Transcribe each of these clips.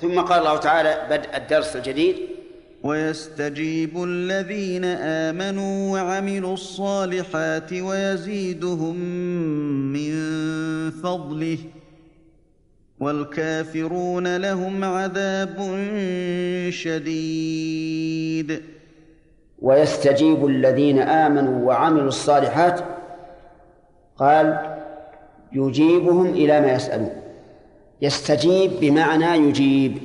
ثم قال الله تعالى بدء الدرس الجديد. ويستجيب الذين آمنوا وعملوا الصالحات ويزيدهم من فضله. والكافرون لهم عذاب شديد. ويستجيب الذين آمنوا وعملوا الصالحات. قال يجيبهم إلى ما يسألون. يستجيب بمعنى يجيب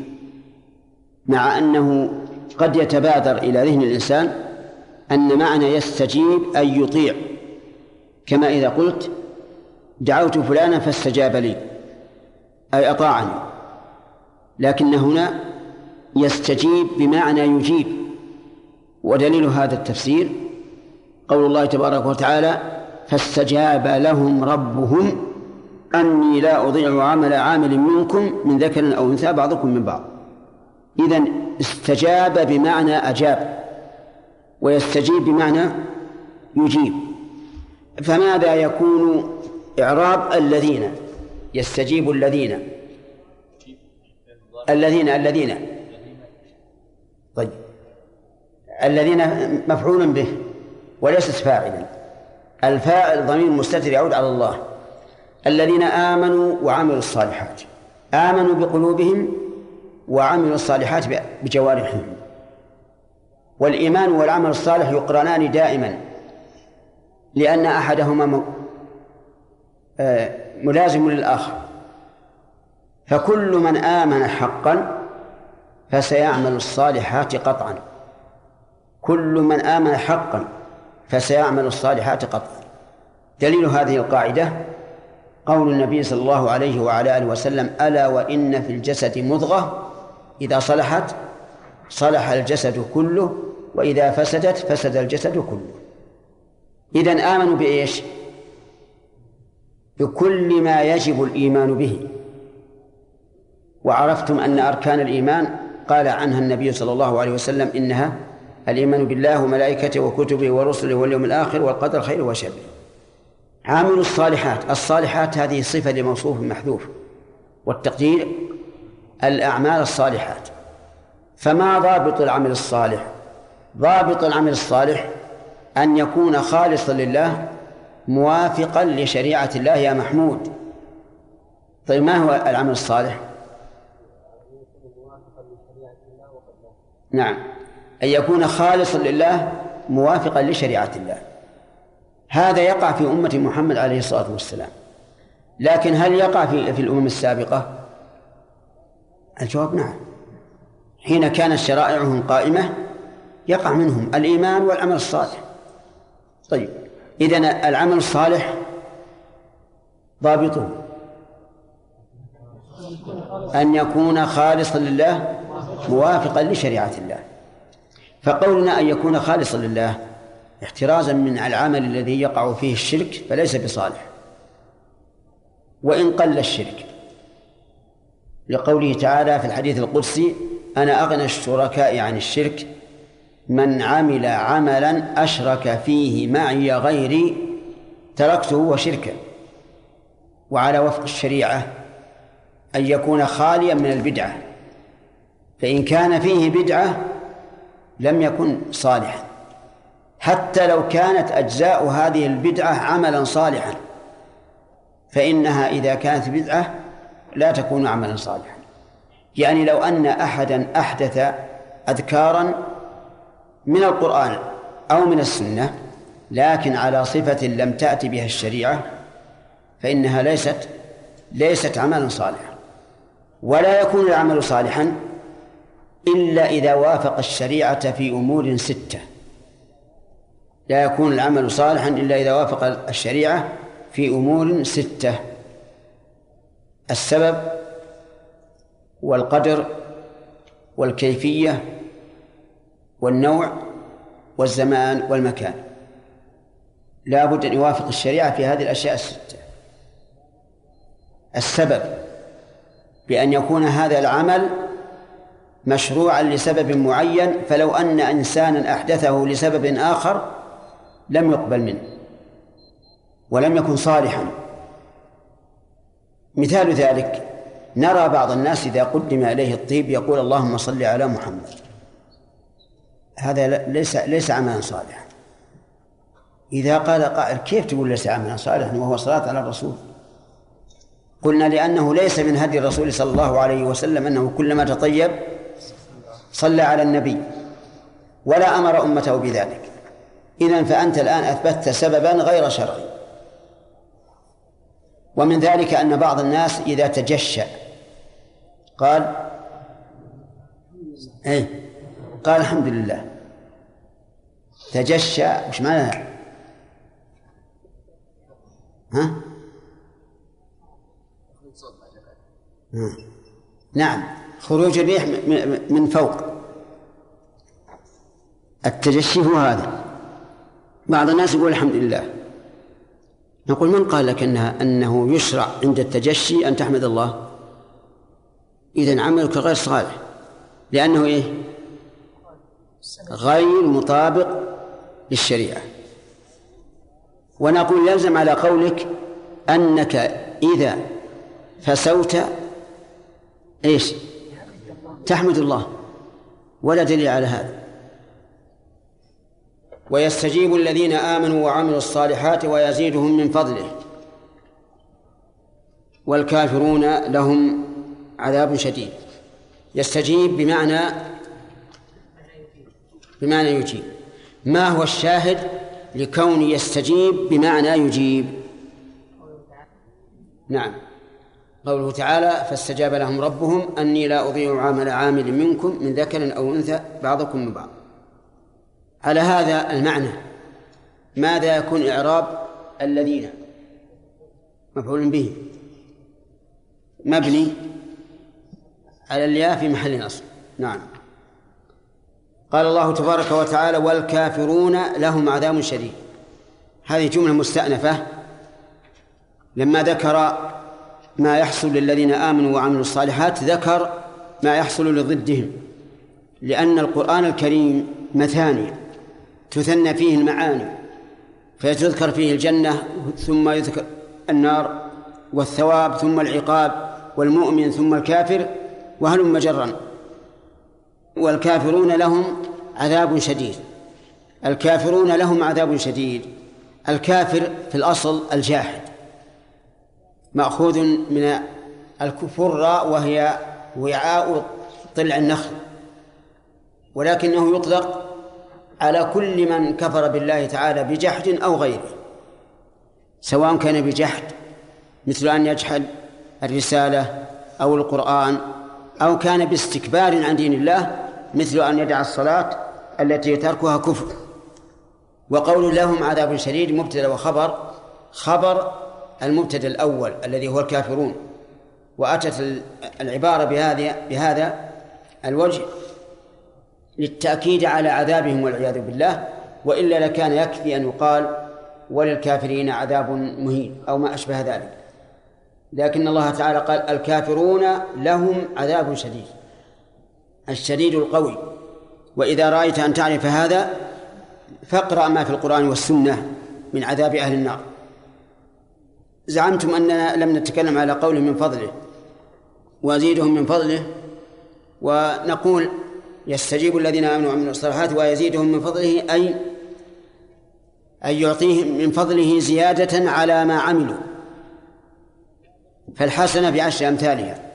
مع أنه قد يتبادر إلى ذهن الإنسان أن معنى يستجيب أي يطيع. كما إذا قلت دعوت فلانا فاستجاب لي أي أطاعني. لكن هنا يستجيب بمعنى يجيب ودليل هذا التفسير قول الله تبارك وتعالى فاستجاب لهم ربهم أني لا أضيع عمل عامل منكم من ذكر أو أنثى بعضكم من بعض. إذا استجاب بمعنى أجاب ويستجيب بمعنى يجيب. فماذا يكون إعراب الذين؟ يستجيب الذين. الذين الذين. طيب. الذين مفعول به وليست فاعلا. الفاعل ضمير مستتر يعود على الله. الذين آمنوا وعملوا الصالحات. آمنوا بقلوبهم وعملوا الصالحات بجوارحهم. والإيمان والعمل الصالح يقرنان دائما لأن أحدهما آه، ملازم للآخر. فكل من آمن حقا فسيعمل الصالحات قطعا. كل من آمن حقا فسيعمل الصالحات قطعا. دليل هذه القاعدة قول النبي صلى الله عليه وعلى آله وسلم ألا وإن في الجسد مضغة؟ إذا صلحت صلح الجسد كله وإذا فسدت فسد الجسد كله. إذن آمنوا بإيش؟ بكل ما يجب الإيمان به. وعرفتم أن أركان الإيمان قال عنها النبي صلى الله عليه وسلم إنها الإيمان بالله وملائكته وكتبه ورسله واليوم الآخر والقدر خير وشر عامل الصالحات. الصالحات هذه صفة لموصوف محذوف. والتقدير الأعمال الصالحات. فما ضابط العمل الصالح؟ ضابط العمل الصالح أن يكون خالصا لله موافقا لشريعة الله يا محمود. طيب ما هو العمل الصالح؟ نعم. أن يكون خالصا لله موافقا لشريعة الله. هذا يقع في أمة محمد عليه الصلاة والسلام. لكن هل يقع في في الأمم السابقة؟ الجواب نعم. حين كانت شرائعهم قائمة يقع منهم الإيمان والعمل الصالح. طيب إذا العمل الصالح ضابطه أن يكون خالصا لله موافقا لشريعة الله. فقولنا أن يكون خالصا لله احترازا من العمل الذي يقع فيه الشرك فليس بصالح. وإن قل الشرك. لقوله تعالى في الحديث القدسي أنا أغنى الشركاء عن الشرك من عمل عملا أشرك فيه معي غيري تركته وشركه. وعلى وفق الشريعة أن يكون خاليا من البدعة فإن كان فيه بدعة لم يكن صالحا. حتى لو كانت أجزاء هذه البدعة عملا صالحا فإنها إذا كانت بدعة لا تكون عملا صالحا. يعني لو أن أحدا أحدث أذكارا من القرآن أو من السنة لكن على صفة لم تأتي بها الشريعة فإنها ليست ليست عملا صالحا. ولا يكون العمل صالحا إلا إذا وافق الشريعة في أمور ستة. لا يكون العمل صالحا إلا إذا وافق الشريعة في أمور ستة. السبب والقدر والكيفية والنوع والزمان والمكان. لا بد أن يوافق الشريعة في هذه الأشياء الستة. السبب بأن يكون هذا العمل مشروعا لسبب معين فلو أن إنسانا أحدثه لسبب آخر لم يقبل منه ولم يكن صالحا. مثال ذلك نرى بعض الناس إذا قدم إليه الطيب يقول اللهم صل على محمد. هذا ليس ليس عملا صالحا. إذا قال قائل كيف تقول ليس عملا صالحا؟ وهو صلاة على الرسول. قلنا لأنه ليس من هدي الرسول صلى الله عليه وسلم أنه كلما تطيب صلى على النبي ولا أمر أمته بذلك. إذا فأنت الآن أثبتت سببا غير شرعي ومن ذلك أن بعض الناس إذا تجشأ قال إيه قال الحمد لله تجشأ وش معناها؟ ها؟ نعم خروج الريح من فوق التجشي هو هذا بعض الناس يقول الحمد لله. نقول من قال لك انها إنه يشرع عند التجشي أن تحمد الله؟ اذا عملك غير صالح. لأنه إيه؟ غير مطابق للشريعة. ونقول يلزم على قولك أنك إذا فسوت إيش؟ تحمد الله. ولا دليل على هذا. ويستجيب الذين آمنوا وعملوا الصالحات ويزيدهم من فضله. والكافرون لهم عذاب شديد. يستجيب بمعنى بمعنى يجيب. ما هو الشاهد لكون يستجيب بمعنى يجيب؟ نعم. قوله تعالى فاستجاب لهم ربهم أني لا أضيع عمل عامل منكم من ذكر أو أنثى بعضكم من بعض على هذا المعنى. ماذا يكون إعراب الذين؟ مفعول به. مبني على الياء في محل نصب نعم. قال الله تبارك وتعالى والكافرون لهم عذاب شديد. هذه جملة مستأنفة. لما ذكر ما يحصل للذين آمنوا وعملوا الصالحات ذكر ما يحصل لضدهم. لأن القرآن الكريم مثاني. تثنى فيه المعاني فيتذكر فيه الجنة ثم يذكر النار والثواب ثم العقاب والمؤمن ثم الكافر وهلم جرا. والكافرون لهم عذاب شديد الكافرون لهم عذاب شديد الكافر في الأصل الجاحد مأخوذ من الكفر وهي وعاء طلع النخل ولكنه يطلق على كل من كفر بالله تعالى بجحد أو غيره. سواء كان بجحد مثل أن يجحد الرسالة أو القرآن أو كان باستكبار عن دين الله مثل أن يدع الصلاة التي تركها كفر. وقول لهم عذاب شديد مبتدأ وخبر خبر المبتدأ الأول الذي هو الكافرون. وأتت العبارة بهذا بهذا الوجه للتأكيد على عذابهم والعياذ بالله وإلا لكان يكفي أن يقال وللكافرين عذاب مهين أو ما أشبه ذلك. لكن الله تعالى قال الكافرون لهم عذاب شديد الشديد القوي. وإذا رأيت أن تعرف هذا فاقرأ ما في القرآن والسنة من عذاب أهل النار. زعمتم أننا لم نتكلم على قوله من فضله وأزيدهم من فضله ونقول يستجيب الذين آمنوا وعملوا الصالحات ويزيدهم من فضله أي أن يعطيهم من فضله زيادة على ما عملوا. فالحسنة بعشر أمثالها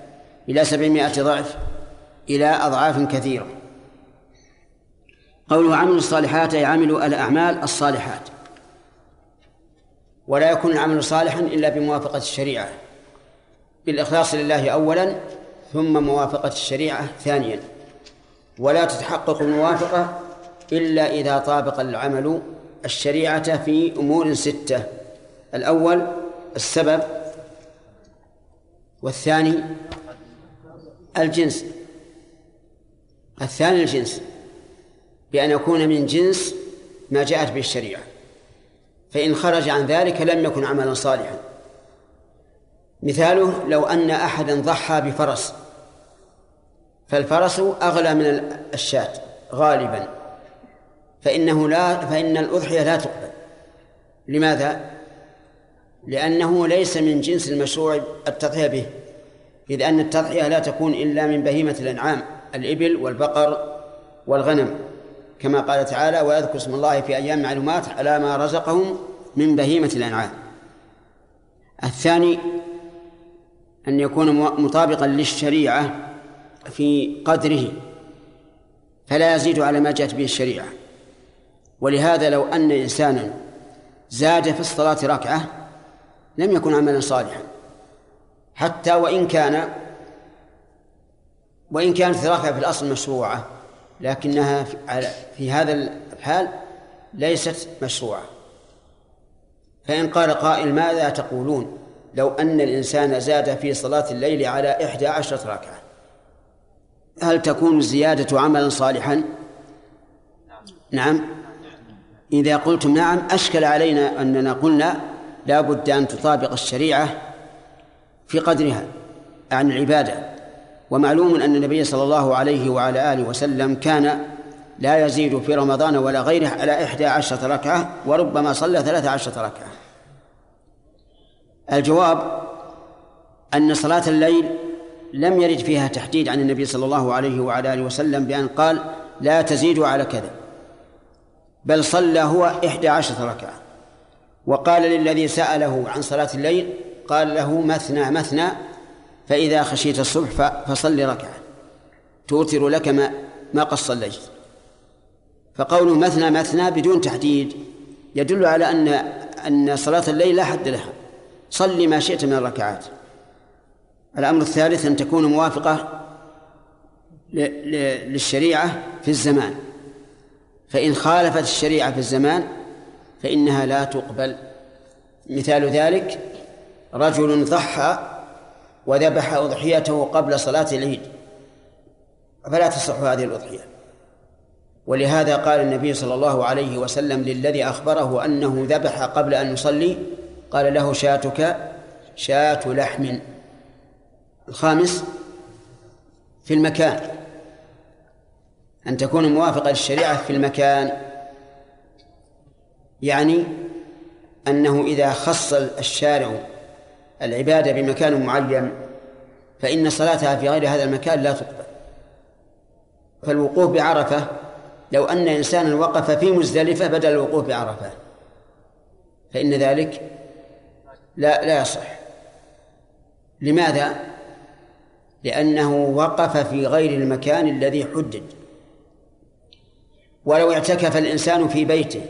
إلى سبعمائة ضعف إلى أضعاف كثيرة. قوله عملوا الصالحات أي عملوا الأعمال الصالحات. ولا يكون العمل صالحا إلا بموافقة الشريعة. بالإخلاص لله أولا ثم موافقة الشريعة ثانيا. ولا تتحقق الموافقة إلا إذا طابق العمل الشريعة في أمور ستة. الأول السبب والثاني الجنس. الثاني الجنس. بأن يكون من جنس ما جاءت به الشريعة. فإن خرج عن ذلك لم يكن عملا صالحا. مثاله لو أن أحدا ضحى بفرس فالفرس أغلى من الشاة غالبا. فإنه لا فإن الأضحية لا تقبل. لماذا؟ لأنه ليس من جنس المشروع التضحية به إذ أن التضحية لا تكون إلا من بهيمة الأنعام الإبل والبقر والغنم كما قال تعالى ويذكر اسم الله في أيام معلومات على ما رزقهم من بهيمة الأنعام. الثاني أن يكون مطابقا للشريعة في قدره فلا يزيد على ما جاءت به الشريعة. ولهذا لو أن إنسانا زاد في الصلاة ركعة لم يكن عملا صالحا. حتى وإن كان وإن كانت الركعة في الأصل مشروعة لكنها في هذا الحال ليست مشروعة. فإن قال قائل ماذا تقولون لو أن الإنسان زاد في صلاة الليل على إحدى عشرة ركعة؟ هل تكون الزيادة عملا صالحا؟ نعم. إذا قلتم نعم أشكل علينا أننا قلنا لا بد أن تطابق الشريعة في قدرها عن العبادة. ومعلوم أن النبي صلى الله عليه وعلى آله وسلم كان لا يزيد في رمضان ولا غيره على إحدى عشرة ركعة وربما صلى ثلاثة عشرة ركعة. الجواب أن صلاة الليل لم يرد فيها تحديد عن النبي صلى الله عليه وعلى آله وسلم بأن قال لا تزيدوا على كذا بل صلى هو إحدى عشرة ركعة. وقال للذي سأله عن صلاة الليل قال له مثنى مثنى فإذا خشيت الصبح فصل ركعة. توتر لك ما ما قد صليت. فقوله مثنى مثنى بدون تحديد يدل على أن أن صلاة الليل لا حد لها. صل ما شئت من الركعات. الأمر الثالث أن تكون موافقة للشريعة في الزمان. فإن خالفت الشريعة في الزمان فإنها لا تقبل. مثال ذلك رجل ضحى وذبح أضحيته قبل صلاة العيد. فلا تصح هذه الأضحية. ولهذا قال النبي صلى الله عليه وسلم للذي أخبره أنه ذبح قبل أن يصلي قال له شاتك شاة لحم. الخامس في المكان أن تكون موافقة للشريعة في المكان يعني أنه إذا خص الشارع العبادة بمكان معين فإن صلاتها في غير هذا المكان لا تقبل. فالوقوف بعرفة لو أن إنسانا وقف في مزدلفة بدل الوقوف بعرفة. فإن ذلك لا لا يصح. لماذا؟ لأنه وقف في غير المكان الذي حدد. ولو اعتكف الإنسان في بيته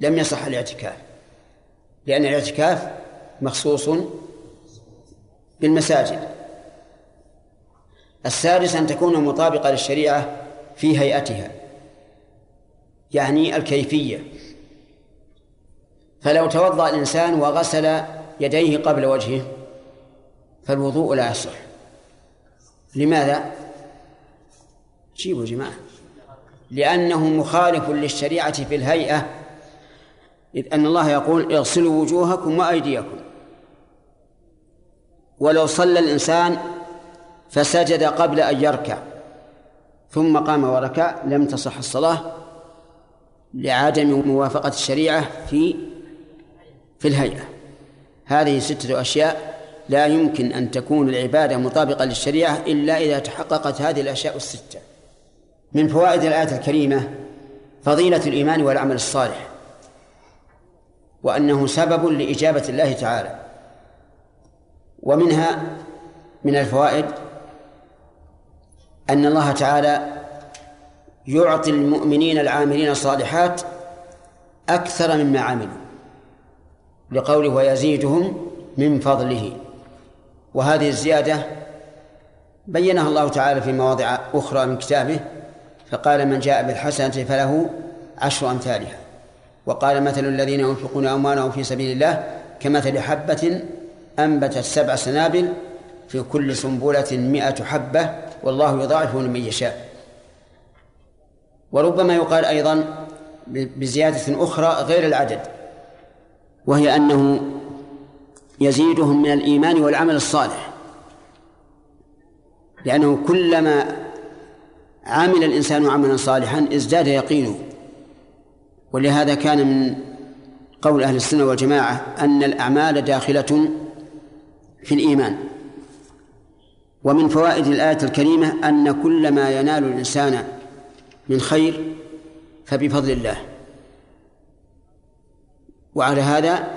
لم يصح الاعتكاف لأن الاعتكاف مخصوص بالمساجد. السادس أن تكون مطابقة للشريعة في هيئتها يعني الكيفية. فلو توضأ الإنسان وغسل يديه قبل وجهه فالوضوء لا يصح. لماذا؟ جيبوا جماعة. لأنه مخالف للشريعة في الهيئة إذ أن الله يقول اغسلوا وجوهكم وأيديكم. ولو صلى الإنسان فسجد قبل أن يركع ثم قام وركع لم تصح الصلاة لعدم موافقة الشريعة في في الهيئة. هذه ستة أشياء لا يمكن أن تكون العبادة مطابقة للشريعة إلا إذا تحققت هذه الأشياء الستة. من فوائد الآية الكريمة فضيلة الإيمان والعمل الصالح وأنه سبب لإجابة الله تعالى. ومنها من الفوائد أن الله تعالى يعطي المؤمنين العاملين الصالحات أكثر مما عملوا لقوله ويزيدهم من فضله. وهذه الزيادة بينها الله تعالى في مواضع أخرى من كتابه فقال من جاء بالحسنة فله عشر أمثالها. وقال مثل الذين ينفقون أموالهم في سبيل الله كمثل حبة أنبتت سبع سنابل في كل سنبلة مئة حبة والله يضاعف لمن يشاء. وربما يقال أيضا بزيادة أخرى غير العدد وهي أنه يزيدهم من الإيمان والعمل الصالح. لأنه كلما عمل الإنسان عملا صالحا ازداد يقينه. ولهذا كان من قول أهل السنة والجماعة أن الأعمال داخلة في الإيمان. ومن فوائد الآية الكريمة أن كل ما ينال الإنسان من خير فبفضل الله. وعلى هذا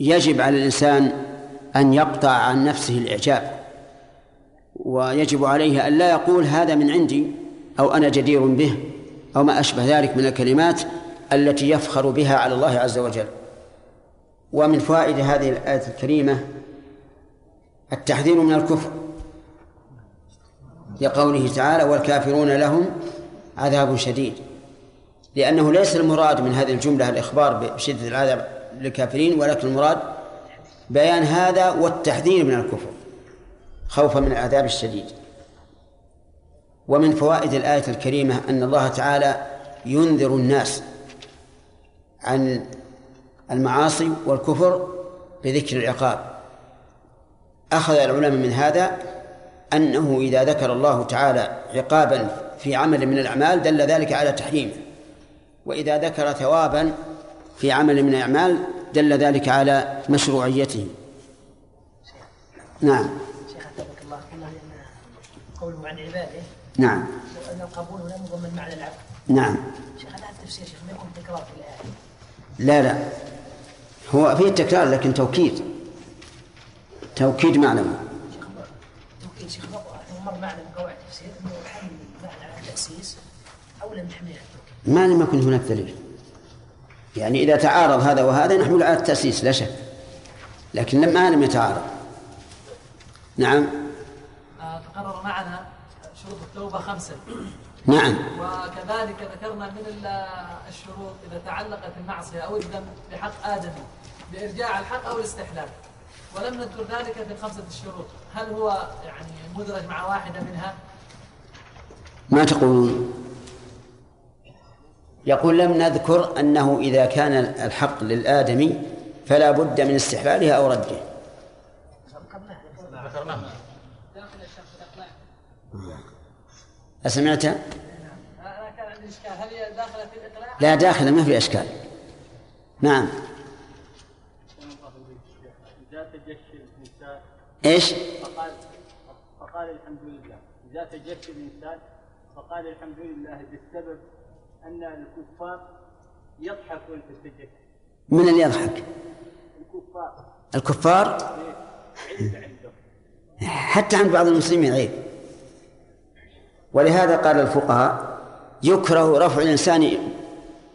يجب على الإنسان أن يقطع عن نفسه الإعجاب ويجب عليه أن لا يقول هذا من عندي أو أنا جدير به أو ما أشبه ذلك من الكلمات التي يفخر بها على الله عز وجل. ومن فوائد هذه الآية الكريمة التحذير من الكفر لقوله تعالى والكافرون لهم عذاب شديد لأنه ليس المراد من هذه الجملة الإخبار بشدة العذاب للكافرين ولكن المراد بيان هذا والتحذير من الكفر خوفا من العذاب الشديد. ومن فوائد الآية الكريمة أن الله تعالى ينذر الناس عن المعاصي والكفر بذكر العقاب. أخذ العلماء من هذا أنه إذا ذكر الله تعالى عقابا في عمل من الأعمال دل ذلك على تحريمه وإذا ذكر ثوابا في عمل من الأعمال دل ذلك على مشروعيته. نعم. شيخ الله. قلنا قوله عن عباده نعم. أن القبول هنا مضمن معنى العبد نعم. شيخ هذا التفسير شيخ ما يكون تكرار في الآية؟ لا لا. هو فيه تكرار لكن توكيد. توكيد معنوي شيخ توكيد شيخ مر معنا من قواعد التفسير إنه حمل معنى على التأسيس اولا من التوكيد. ما لم يكن هناك دليل. يعني إذا تعارض هذا وهذا نحمل على التأسيس لا شك. لكن لما لم يتعارض. نعم. تقرر معنا شروط التوبة خمسة. نعم. وكذلك ذكرنا من الشروط إذا تعلقت المعصية أو الذنب بحق آدمي بإرجاع الحق أو الاستحلال. ولم نذكر ذلك في الخمسة الشروط. هل هو يعني مدرج مع واحدة منها؟ ما تقولون؟ يقول لم نذكر أنه إذا كان الحق للآدمي فلا بد من استحلالها أو رده أسمعت؟ لا داخلة ما في إشكال نعم إيش؟ فقال فقال الحمد لله إذا تجشى الإنسان فقال الحمد لله بسبب أن الكفار يضحكون في من اللي يضحك؟ الكفار. الكفار؟ حتى عند بعض المسلمين عيب ولهذا قال الفقهاء يكره رفع الإنسان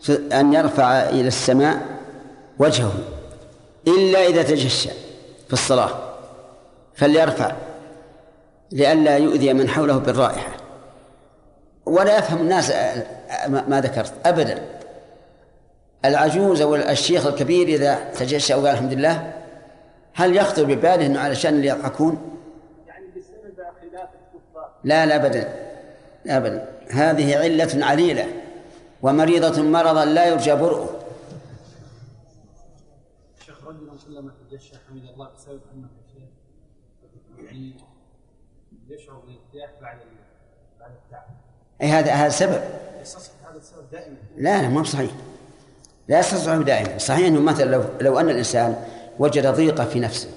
أن يرفع إلى السماء وجهه إلا إذا تجشى في الصلاة فليرفع لئلا يؤذي من حوله بالرائحة. ولا يفهم الناس ما ذكرت أبدا. العجوز أو الشيخ الكبير إذا تجشى وقال الحمد لله هل يخطر بباله أنه علشان اللي يضحكون؟ يعني بسبب خلاف الكفار. لا لا أبدا أبدا. هذه علة عليلة ومريضة مرضا لا يرجى برؤه. شيخ رجل كلما تجشى حمد الله بسبب أنه يعني يشعر بالارتياح بعد بعد التعب. أي هذا هذا سبب لا لا ما بصحيح. لا يستصحب دائما. صحيح إنه مثلا لو لو أن الإنسان وجد ضيقة في نفسه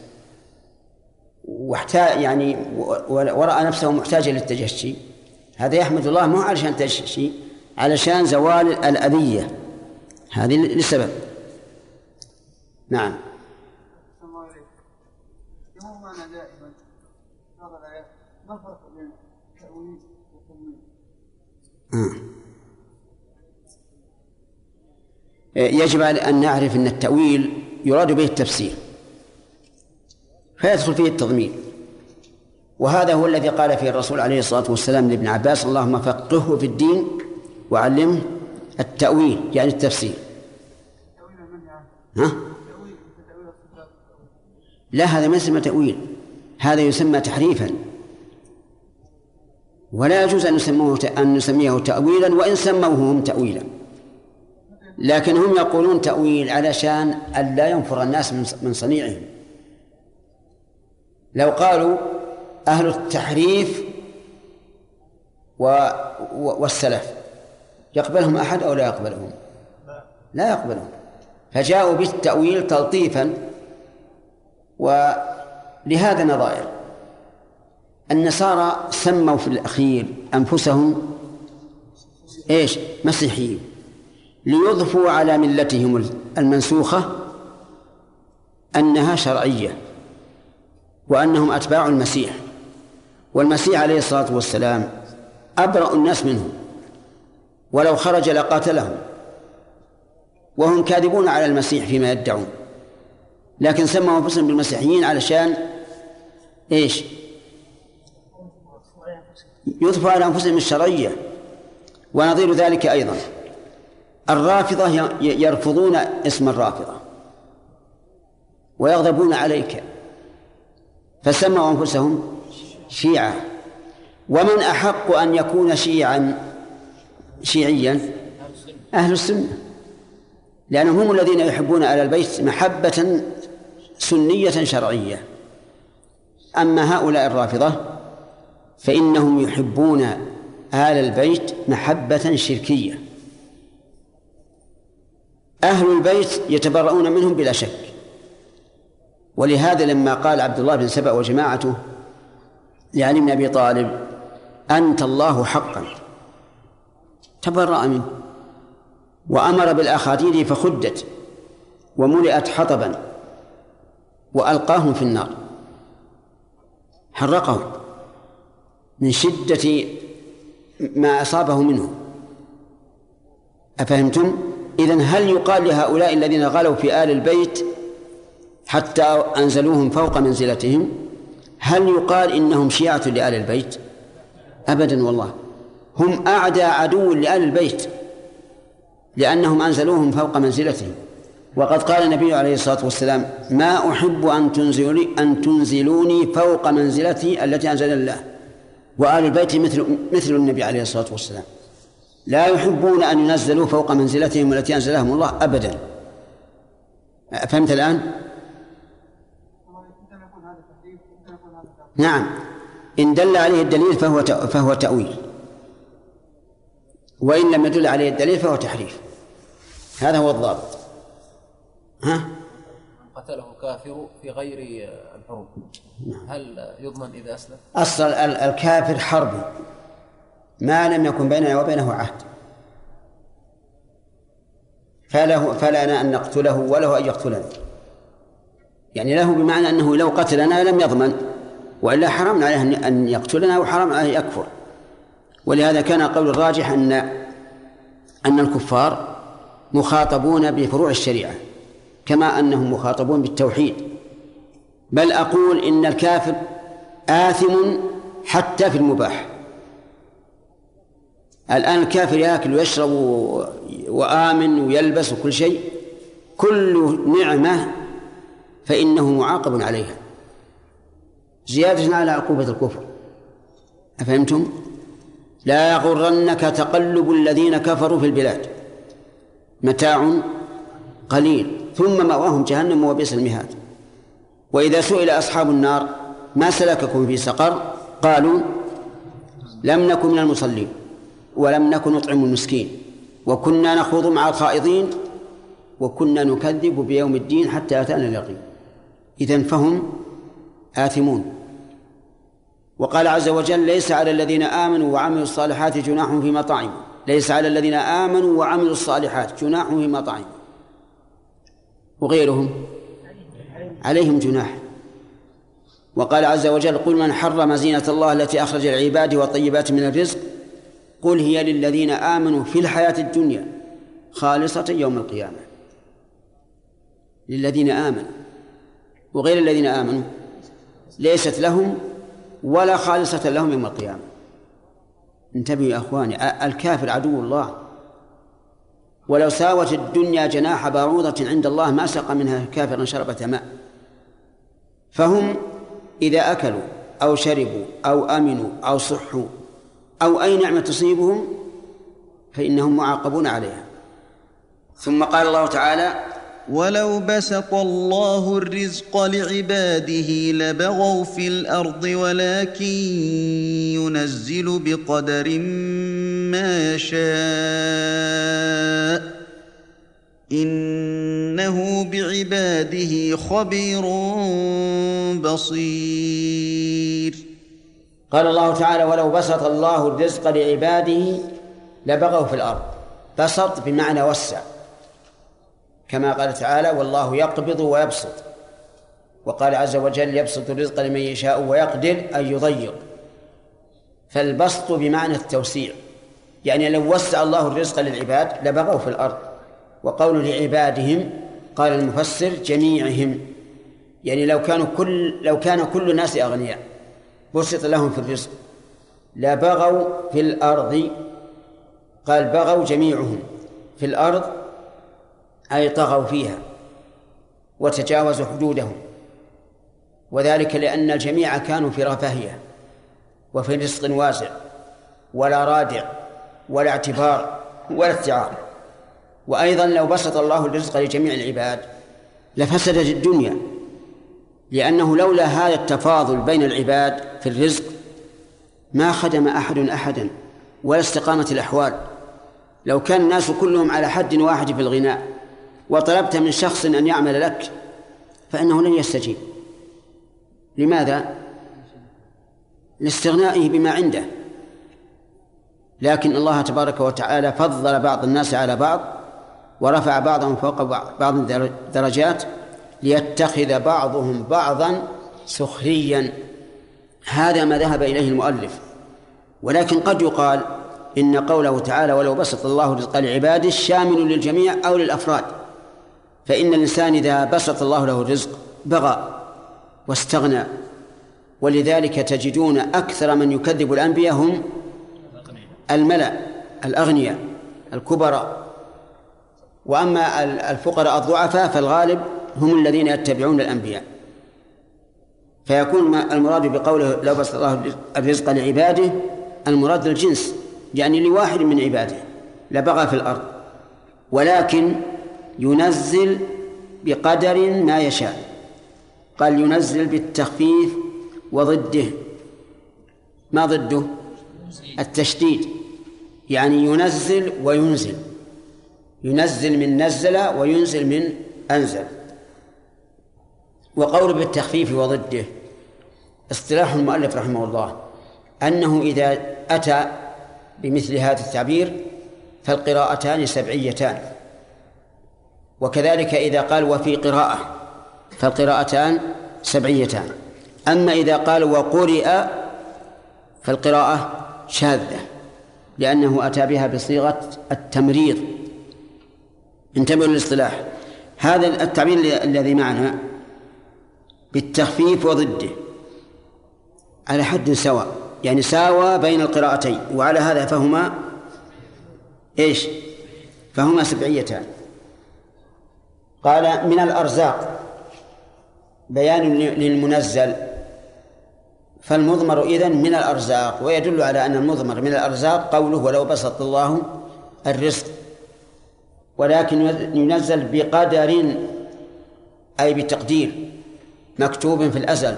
واحتاج يعني ورأى نفسه محتاجا للتجشي هذا يحمد الله مو علشان تجشي علشان زوال الأذية. هذه لسبب نعم. دائما ما الفرق بين؟ آه. يجب أن نعرف أن التأويل يراد به التفسير. فيدخل فيه التضمين. وهذا هو الذي قال فيه الرسول عليه الصلاة والسلام لابن عباس اللهم فقهه في الدين وعلمه التأويل. يعني التفسير. ها؟ لا هذا ما يسمى تأويل. هذا يسمى تحريفا. ولا يجوز أن نسموه أن نسميه تأويلا وإن سموه هم تأويلا. لكن هم يقولون تأويل علشان ألا ينفر الناس من صنيعهم. لو قالوا أهل التحريف و... والسلف يقبلهم أحد أو لا يقبلهم؟ لا يقبلهم. فجاءوا بالتأويل تلطيفا ولهذا نظائر. النصارى سموا في الأخير أنفسهم إيش؟ مسيحيين. ليضفوا على ملتهم المنسوخة أنها شرعية وأنهم أتباع المسيح. والمسيح عليه الصلاة والسلام أبرأ الناس منهم ولو خرج لقاتلهم وهم كاذبون على المسيح فيما يدعون. لكن سموا أنفسهم بالمسيحيين علشان إيش؟ يضفوا على أنفسهم الشرعية. ونظير ذلك أيضا. الرافضة يرفضون اسم الرافضة. ويغضبون عليك. فسموا أنفسهم شيعة. ومن أحق أن يكون شيعا شيعيا؟ أهل السنة. لأنهم هم الذين يحبون آل البيت محبة سنية شرعية. أما هؤلاء الرافضة فإنهم يحبون آل البيت محبة شركية. أهل البيت يتبرؤون منهم بلا شك. ولهذا لما قال عبد الله بن سبأ وجماعته لعلي بن أبي طالب أنت الله حقا. تبرأ منه. وأمر بالأخاديد فخدت وملئت حطبا وألقاهم في النار. حرقهم. من شدة ما أصابه منه. أفهمتم؟ إذن هل يقال لهؤلاء الذين غلوا في آل البيت حتى أنزلوهم فوق منزلتهم؟ هل يقال إنهم شيعة لآل البيت؟ أبدا والله. هم أعدى عدو لآل البيت لأنهم أنزلوهم فوق منزلتهم. وقد قال النبي عليه الصلاة والسلام ما أحب أن تنزلوني أن تنزلوني فوق منزلتي التي أنزل الله. وآل البيت مثل مثل النبي عليه الصلاة والسلام. لا يحبون أن ينزلوا فوق منزلتهم التي أنزلهم الله أبدا. فهمت الآن؟ نعم. إن دل عليه الدليل فهو فهو تأويل. وإن لم يدل عليه الدليل فهو تحريف. هذا هو الضابط. ها؟ قتله كافر في غير الحروب. هل يضمن إذا أسلم؟ أصل الكافر حرب ما لم يكن بيننا وبينه عهد. فله فلنا أن نقتله وله أن يقتلنا. يعني له بمعنى أنه لو قتلنا لم يضمن. وإلا حرام عليه أن يقتلنا وحرام عليه يكفر. ولهذا كان قول الراجح أن أن الكفار مخاطبون بفروع الشريعة. كما أنهم مخاطبون بالتوحيد. بل أقول إن الكافر آثم حتى في المباح. الآن الكافر يأكل ويشرب وآمن ويلبس وكل شيء كل نعمة فإنه معاقب عليها. زيادة على عقوبة الكفر. أفهمتم؟ لا يغرنك تقلب الذين كفروا في البلاد. متاع قليل. ثم مأواهم جهنم وبئس المهاد. وإذا سئل أصحاب النار ما سلككم في سقر؟ قالوا لم نكن من المصلين ولم نكن نطعم المسكين وكنا نخوض مع الخائضين وكنا نكذب بيوم الدين حتى أتانا اليقين. إذن فهم آثمون. وقال عز وجل ليس على الذين آمنوا وعملوا الصالحات جناح فيما طعموا ليس على الذين آمنوا وعملوا الصالحات جناح فيما طعموا وغيرهم. عليهم جناح. وقال عز وجل قل من حرم زينة الله التي أخرج العباد والطيبات من الرزق قل هي للذين آمنوا في الحياة الدنيا خالصة يوم القيامة. للذين آمنوا. وغير الذين آمنوا ليست لهم ولا خالصة لهم يوم القيامة. انتبهوا يا أخواني الكافر عدو الله. ولو ساوت الدنيا جناح بعوضة عند الله ما سقى منها كافرا شربة ماء. فهم إذا أكلوا أو شربوا أو أمنوا أو صحوا أو أي نعمة تصيبهم فإنهم معاقبون عليها. ثم قال الله تعالى ولو بسط الله الرزق لعباده لبغوا في الأرض ولكن ينزل بقدر ما يشاء. إنه بعباده خبير بصير. قال الله تعالى ولو بسط الله الرزق لعباده لبغوا في الأرض. بسط بمعنى وسع. كما قال تعالى والله يقبض ويبسط. وقال عز وجل يبسط الرزق لمن يشاء ويقدر أن يضيق. فالبسط بمعنى التوسيع. يعني لو وسع الله الرزق للعباد لبغوا في الأرض. وقول لعبادهم قال المفسر جميعهم. يعني لو كانوا كل لو كان كل الناس أغنياء بسط لهم في الرزق. لبغوا في الأرض قال بغوا جميعهم في الأرض أي طغوا فيها وتجاوزوا حدودهم. وذلك لأن الجميع كانوا في رفاهية وفي رزق واسع ولا رادع ولا اعتبار ولا استعار وأيضا لو بسط الله الرزق لجميع العباد لفسدت الدنيا لأنه لولا هذا التفاضل بين العباد في الرزق ما خدم أحد أحدا ولا استقامت الأحوال. لو كان الناس كلهم على حد واحد في الغناء وطلبت من شخص أن يعمل لك فإنه لن يستجيب. لماذا؟ لاستغنائه بما عنده. لكن الله تبارك وتعالى فضل بعض الناس على بعض ورفع بعضهم فوق بعض درجات ليتخذ بعضهم بعضا سخريا. هذا ما ذهب إليه المؤلف. ولكن قد يقال إن قوله تعالى ولو بسط الله رزق لعباده شامل للجميع أو للأفراد فإن الإنسان إذا بسط الله له الرزق بغى واستغنى. ولذلك تجدون أكثر من يكذب الأنبياء هم الملأ الأغنياء الكبراء. وأما الفقراء الضعفاء فالغالب هم الذين يتبعون الأنبياء. فيكون المراد بقوله لو بسط الله الرزق لعباده المراد للجنس يعني لواحد من عباده لبغى في الأرض ولكن ينزل بقدر ما يشاء. قال ينزل بالتخفيف وضده. ما ضده؟ التشديد. يعني ينزل وينزل. ينزل من نزل وينزل من أنزل. وقول بالتخفيف وضده اصطلاح المؤلف رحمه الله أنه إذا أتى بمثل هذا التعبير فالقراءتان سبعيتان. وكذلك إذا قال وفي قراءة فالقراءتان سبعيتان. أما إذا قال وقرئ فالقراءة شاذة لأنه أتى بها بصيغة التمريض. انتبهوا للاصطلاح. هذا التعبير الذي معنا بالتخفيف وضده. على حد سواء. يعني ساوى بين القراءتين. وعلى هذا فهما إيش؟ فهما سبعيتان. قال من الأرزاق. بيان للمنزل. فالمضمر إذن من الأرزاق. ويدل على أن المضمر من الأرزاق قوله ولو بسط الله الرزق ولكن ينزل بقدر أي بتقدير مكتوب في الأزل.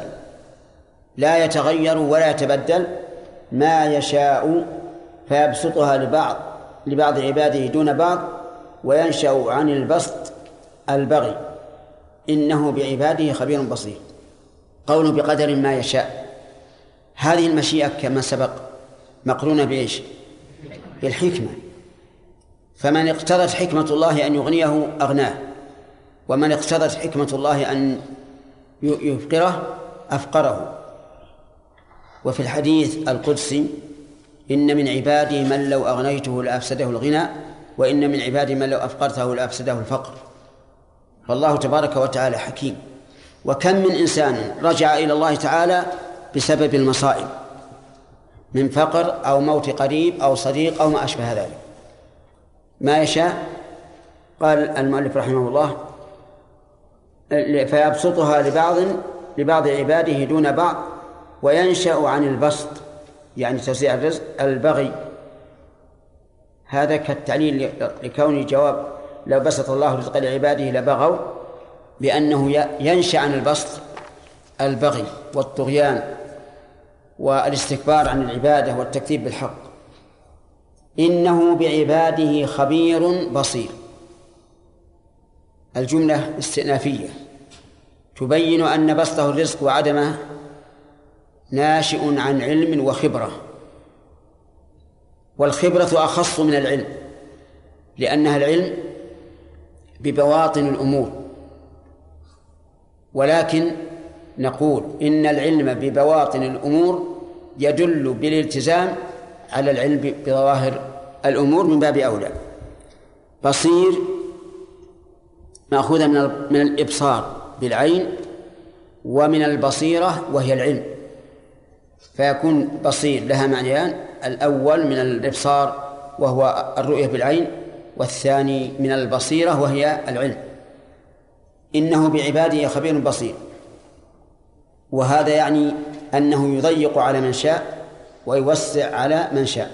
لا يتغير ولا يتبدل. ما يشاء فيبسطها لبعض لبعض عباده دون بعض وينشأ عن البسط البغي. إنه بعباده خبير بصير. قول بقدر ما يشاء. هذه المشيئة كما سبق مقرونة بإيش؟ بالحكمة. فمن اقتضت حكمة الله أن يغنيه أغناه ومن اقتضت حكمة الله أن يفقره أفقره. وفي الحديث القدسي إن من عبادي من لو أغنيته لأفسده الغنى وإن من عبادي من لو أفقرته لأفسده الفقر. فالله تبارك وتعالى حكيم. وكم من إنسان رجع إلى الله تعالى بسبب المصائب من فقر أو موت قريب أو صديق أو ما أشبه ذلك. ما يشاء. قال المؤلف رحمه الله فيبسطها لبعض لبعض عباده دون بعض وينشأ عن البسط يعني توزيع الرزق البغي. هذا كالتعليل لكون جواب لو بسط الله رزق لعباده لبغوا بأنه ينشأ عن البسط البغي والطغيان والاستكبار عن العبادة والتكذيب بالحق. إنه بعباده خبير بصير. الجملة استئنافية. تبين أن بسطه الرزق وعدمه ناشئ عن علم وخبرة. والخبرة أخص من العلم لأنها العلم ببواطن الأمور. ولكن نقول إن العلم ببواطن الأمور يدل بالالتزام على العلم بظواهر الأمور من باب أولى. بصير مأخوذة من من الإبصار بالعين ومن البصيرة وهي العلم. فيكون بصير لها معنيان الأول من الإبصار وهو الرؤية بالعين والثاني من البصيرة وهي العلم. إنه بعباده خبير بصير. وهذا يعني أنه يضيق على من شاء ويوسع على من شاء.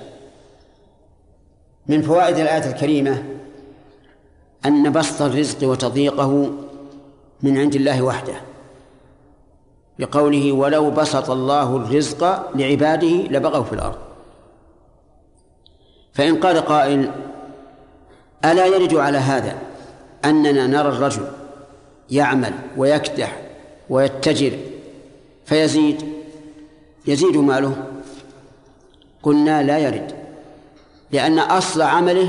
من فوائد الآية الكريمة أن بسط الرزق وتضييقه من عند الله وحده. بقوله ولو بسط الله الرزق لعباده لبغوا في الأرض. فإن قال قائل ألا يرد على هذا أننا نرى الرجل يعمل ويكدح ويتجر فيزيد؟ يزيد ماله؟ قلنا لا يرد لأن أصل عمله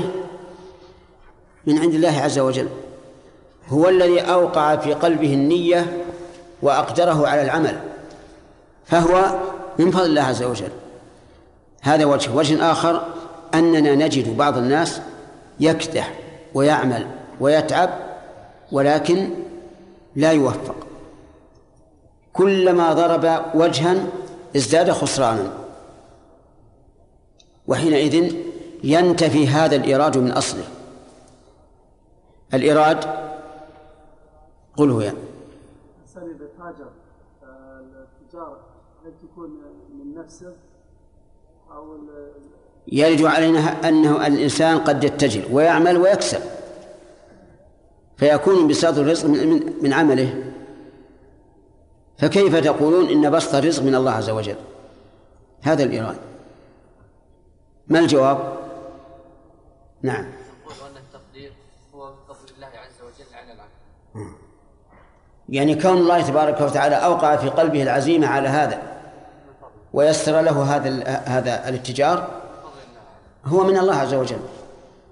من عند الله عز وجل هو الذي أوقع في قلبه النية وأقدره على العمل فهو من فضل الله عز وجل. هذا وجه. وجه آخر أننا نجد بعض الناس يكدح ويعمل ويتعب ولكن لا يوفق. كلما ضرب وجها ازداد خسرانا. وحينئذ ينتفي هذا الإيراد من أصله. الإيراد قل هو يعني. إذا تاجر التجارة هل تكون من نفسه أو يرد علينا أنه الإنسان قد يتجر ويعمل ويكسب. فيكون بساط الرزق من, من عمله. فكيف تقولون إن بسط الرزق من الله عز وجل؟ هذا الإيراد. ما الجواب؟ نعم. أن التقدير هو فضل الله عز وجل على العبد يعني كون الله تبارك وتعالى أوقع في قلبه العزيمة على هذا ويسر له هذا هذا الاتجار هو من الله عز وجل.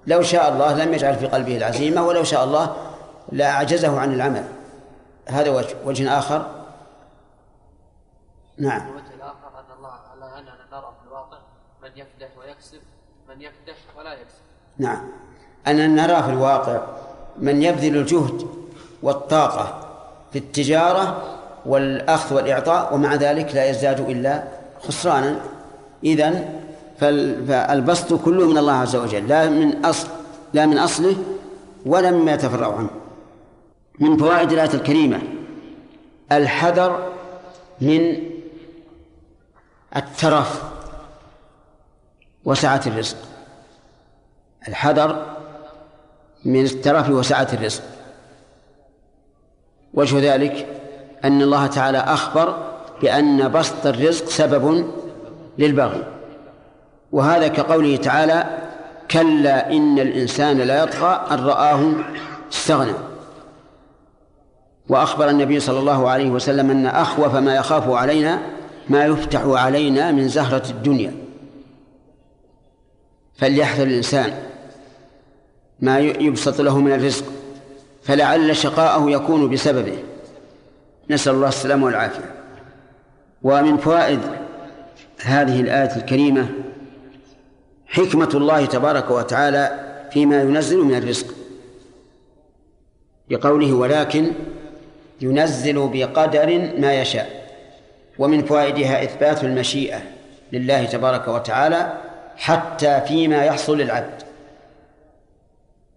لو شاء الله لم يجعل في قلبه العزيمة ولو شاء الله لأعجزه عن العمل. هذا وجه وجه آخر. نعم الوجه الآخر أن الله على أننا نرى في الواقع من يكدح ويكسب من يكدح ولا يكسب. نعم. أننا نرى في الواقع من يبذل الجهد والطاقة في التجارة والأخذ والإعطاء ومع ذلك لا يزداد إلا خسرانا. إذن فالبسط كله من الله عز وجل لا من أصل لا من أصله ولا مما يتفرع عنه. من فوائد الآية الكريمة الحذر من الترف. وسعة الرزق. الحذر من الترف وسعة الرزق. وجه ذلك أن الله تعالى أخبر بأن بسط الرزق سبب للبغي. وهذا كقوله تعالى كلا إن الإنسان لا يطغى أن رآه استغنى وأخبر النبي صلى الله عليه وسلم أن أخوف ما يخاف علينا ما يفتح علينا من زهرة الدنيا. فليحذر الإنسان ما يبسط له من الرزق فلعل شقاءه يكون بسببه. نسأل الله السلامة والعافية. ومن فوائد هذه الآية الكريمة حكمة الله تبارك وتعالى فيما ينزل من الرزق. بقوله ولكن ينزل بقدر ما يشاء. ومن فوائدها إثبات المشيئة لله تبارك وتعالى حتى فيما يحصل للعبد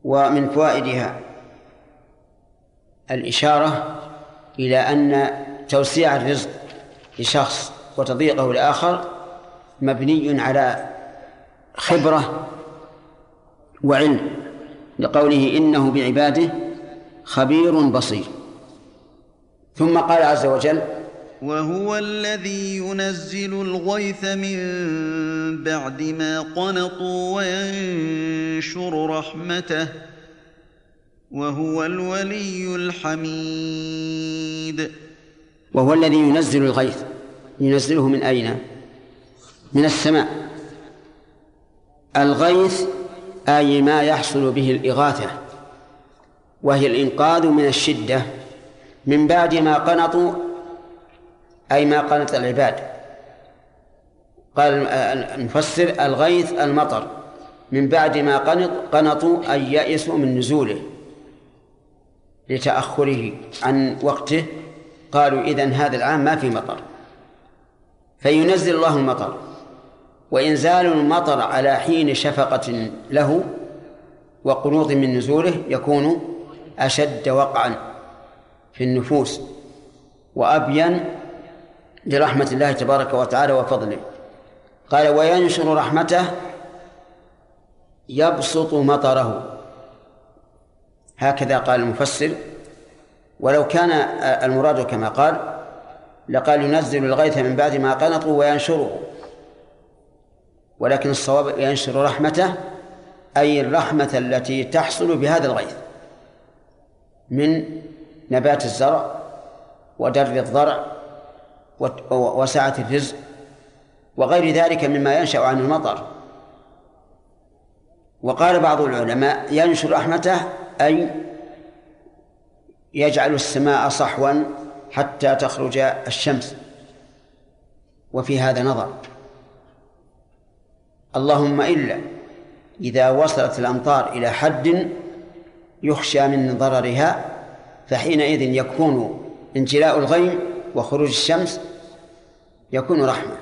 ومن فوائدها الإشارة إلى أن توسيع الرزق لشخص وتضييقه لآخر مبني على خبرة وعلم لقوله إنه بعباده خبير بصير. ثم قال عز وجل وهو الذي ينزل الغيث من بعد ما قنطوا وينشر رحمته وهو الولي الحميد. وهو الذي ينزل الغيث. ينزله من أين؟ من السماء. الغيث أي ما يحصل به الإغاثة وهي الإنقاذ من الشدة من بعد ما قنطوا أي ما قنط العباد. قال المفسر الغيث المطر. من بعد ما قنط قنطوا أي يئسوا من نزوله لتأخره عن وقته. قالوا إذن هذا العام ما في مطر. فينزل الله المطر. وإنزال المطر على حين شفقة له وقنوط من نزوله يكون أشد وقعا في النفوس وأبين لرحمة الله تبارك وتعالى وفضله. قال وينشر رحمته يبسط مطره. هكذا قال المفسر. ولو كان المراد كما قال لقال ينزل الغيث من بعد ما قنطوا وينشره. ولكن الصواب ينشر رحمته أي الرحمة التي تحصل بهذا الغيث من نبات الزرع ودر الضرع وسعة الرزق وغير ذلك مما ينشأ عن المطر. وقال بعض العلماء ينشر رحمته أي يجعل السماء صحوا حتى تخرج الشمس. وفي هذا نظر. اللهم إلا إذا وصلت الأمطار إلى حد يخشى من ضررها فحينئذ يكون انجلاء الغيم وخروج الشمس يكون رحمة.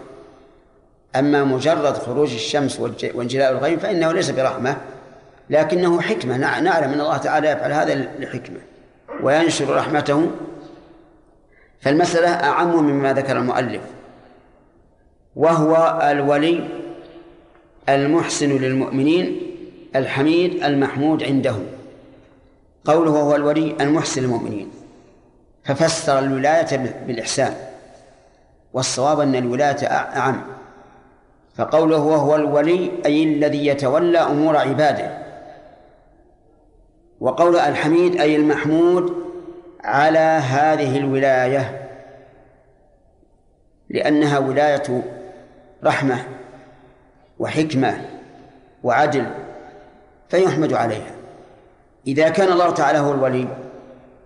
أما مجرد خروج الشمس وانجلاء الغيم فإنه ليس برحمة لكنه حكمة. نعلم أن الله تعالى يفعل هذا لحكمة وينشر رحمته. فالمسألة أعم مما ذكر المؤلف وهو الولي المحسن للمؤمنين الحميد المحمود عنده. قوله هو الولي المحسن للمؤمنين. ففسر الولاية بالإحسان والصواب أن الولاية أعم. فقوله وهو الولي أي الذي يتولى أمور عباده. وقول الحميد أي المحمود على هذه الولاية لأنها ولاية رحمة وحكمة وعدل فيحمد عليها. إذا كان الله تعالى هو الولي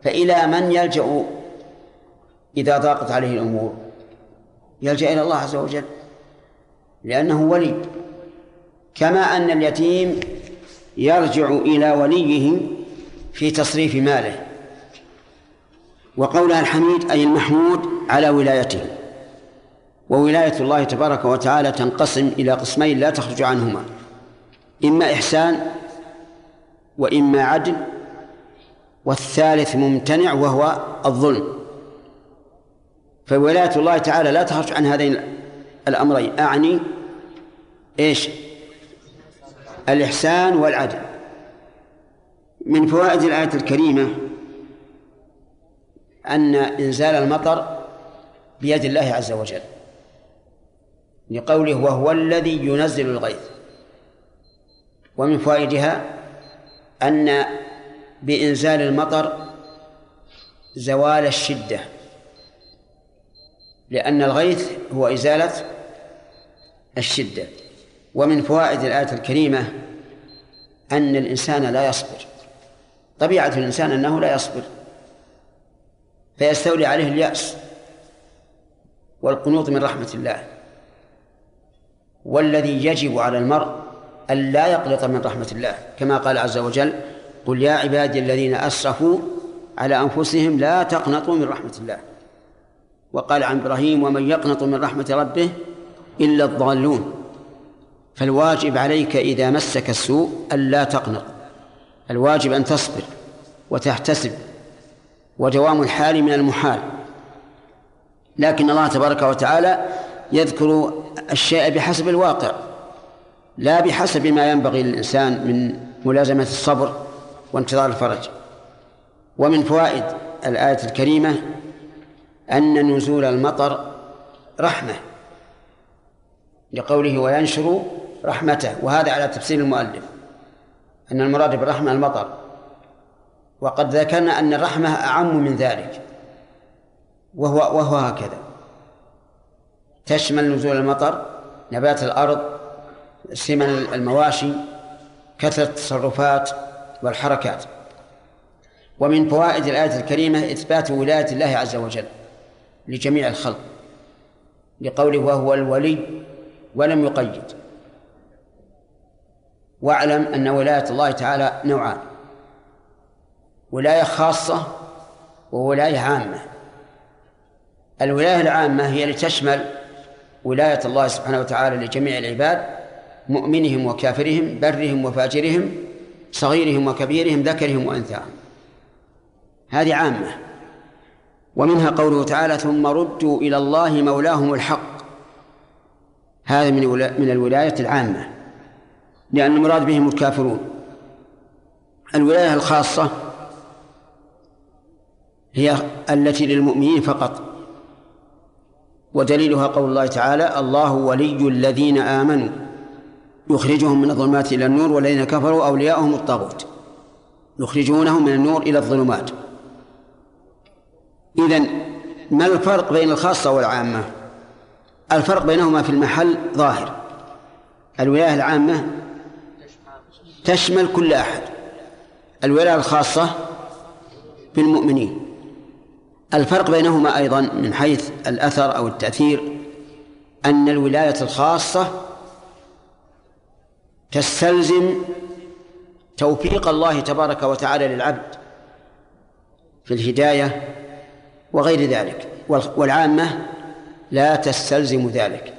فإلى من يلجأ إذا ضاقت عليه الأمور؟ يلجأ إلى الله عز وجل لأنه ولي. كما أن اليتيم يرجع إلى وليه في تصريف ماله. وقولها الحميد أي المحمود على ولايته. وولاية الله تبارك وتعالى تنقسم إلى قسمين لا تخرج عنهما. إما إحسان وإما عدل والثالث ممتنع وهو الظلم. فولاية الله تعالى لا تخرج عن هذين الأمرين. أعني إيش؟ الإحسان والعدل. من فوائد الآية الكريمة أن إنزال المطر بيد الله عز وجل. لقوله وهو الذي ينزل الغيث. ومن فوائدها أن بإنزال المطر زوال الشدة لأن الغيث هو إزالة الشدة. ومن فوائد الآية الكريمة أن الإنسان لا يصبر طبيعة الإنسان أنه لا يصبر فيستولي عليه اليأس والقنوط من رحمة الله. والذي يجب على المرء أن لا يقلط من رحمة الله كما قال عز وجل قل يا عبادي الذين أسرفوا على أنفسهم لا تقنطوا من رحمة الله. وقال عن إبراهيم ومن يقنط من رحمة ربه إلا الضالون. فالواجب عليك إذا مسك السوء ألا تقنط. الواجب أن تصبر وتحتسب ودوام الحال من المحال. لكن الله تبارك وتعالى يذكر الشيء بحسب الواقع لا بحسب ما ينبغي للإنسان من ملازمة الصبر وانتظار الفرج. ومن فوائد الآية الكريمة أن نزول المطر رحمة لقوله وينشر رحمته وهذا على تفسير المؤلف أن المراد بالرحمة المطر. وقد ذكرنا أن الرحمة أعم من ذلك وهو وهو هكذا. تشمل نزول المطر نبات الأرض سمن المواشي كثرة التصرفات والحركات. ومن فوائد الآية الكريمة إثبات ولاية الله عز وجل لجميع الخلق لقوله وهو الولي ولم يقيد. واعلم أن ولاية الله تعالى نوعان ولاية خاصة وولاية عامة. الولاية العامة هي لتشمل ولاية الله سبحانه وتعالى لجميع العباد مؤمنهم وكافرهم برهم وفاجرهم صغيرهم وكبيرهم ذكرهم وأنثاهم هذه عامة. ومنها قوله تعالى ثم ردوا إلى الله مولاهم الحق. هذا من من الولاية العامة. لأن المراد بهم الكافرون. الولاية الخاصة هي التي للمؤمنين فقط. ودليلها قول الله تعالى الله ولي الذين آمنوا. يخرجهم من الظلمات إلى النور والذين كفروا أولياؤهم الطاغوت. يخرجونهم من النور إلى الظلمات. إذن ما الفرق بين الخاصة والعامة؟ الفرق بينهما في المحل ظاهر. الولاية العامة تشمل كل أحد. الولاية الخاصة بالمؤمنين. الفرق بينهما أيضا من حيث الأثر أو التأثير أن الولاية الخاصة تستلزم توفيق الله تبارك وتعالى للعبد في الهداية وغير ذلك. والعامة لا تستلزم ذلك.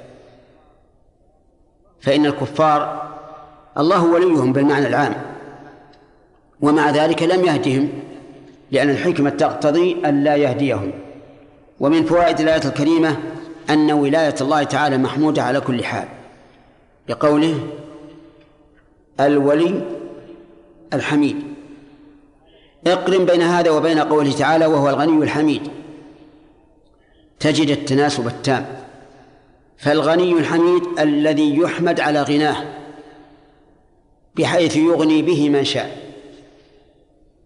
فإن الكفار الله وليهم بالمعنى العام ومع ذلك لم يهدهم لأن الحكمة تقتضي أن لا يهديهم. ومن فوائد الآية الكريمة أن ولاية الله تعالى محمودة على كل حال لقوله الولي الحميد. اقرن بين هذا وبين قوله تعالى وهو الغني الحميد. تجد التناسب التام. فالغني الحميد الذي يحمد على غناه بحيث يغني به من شاء.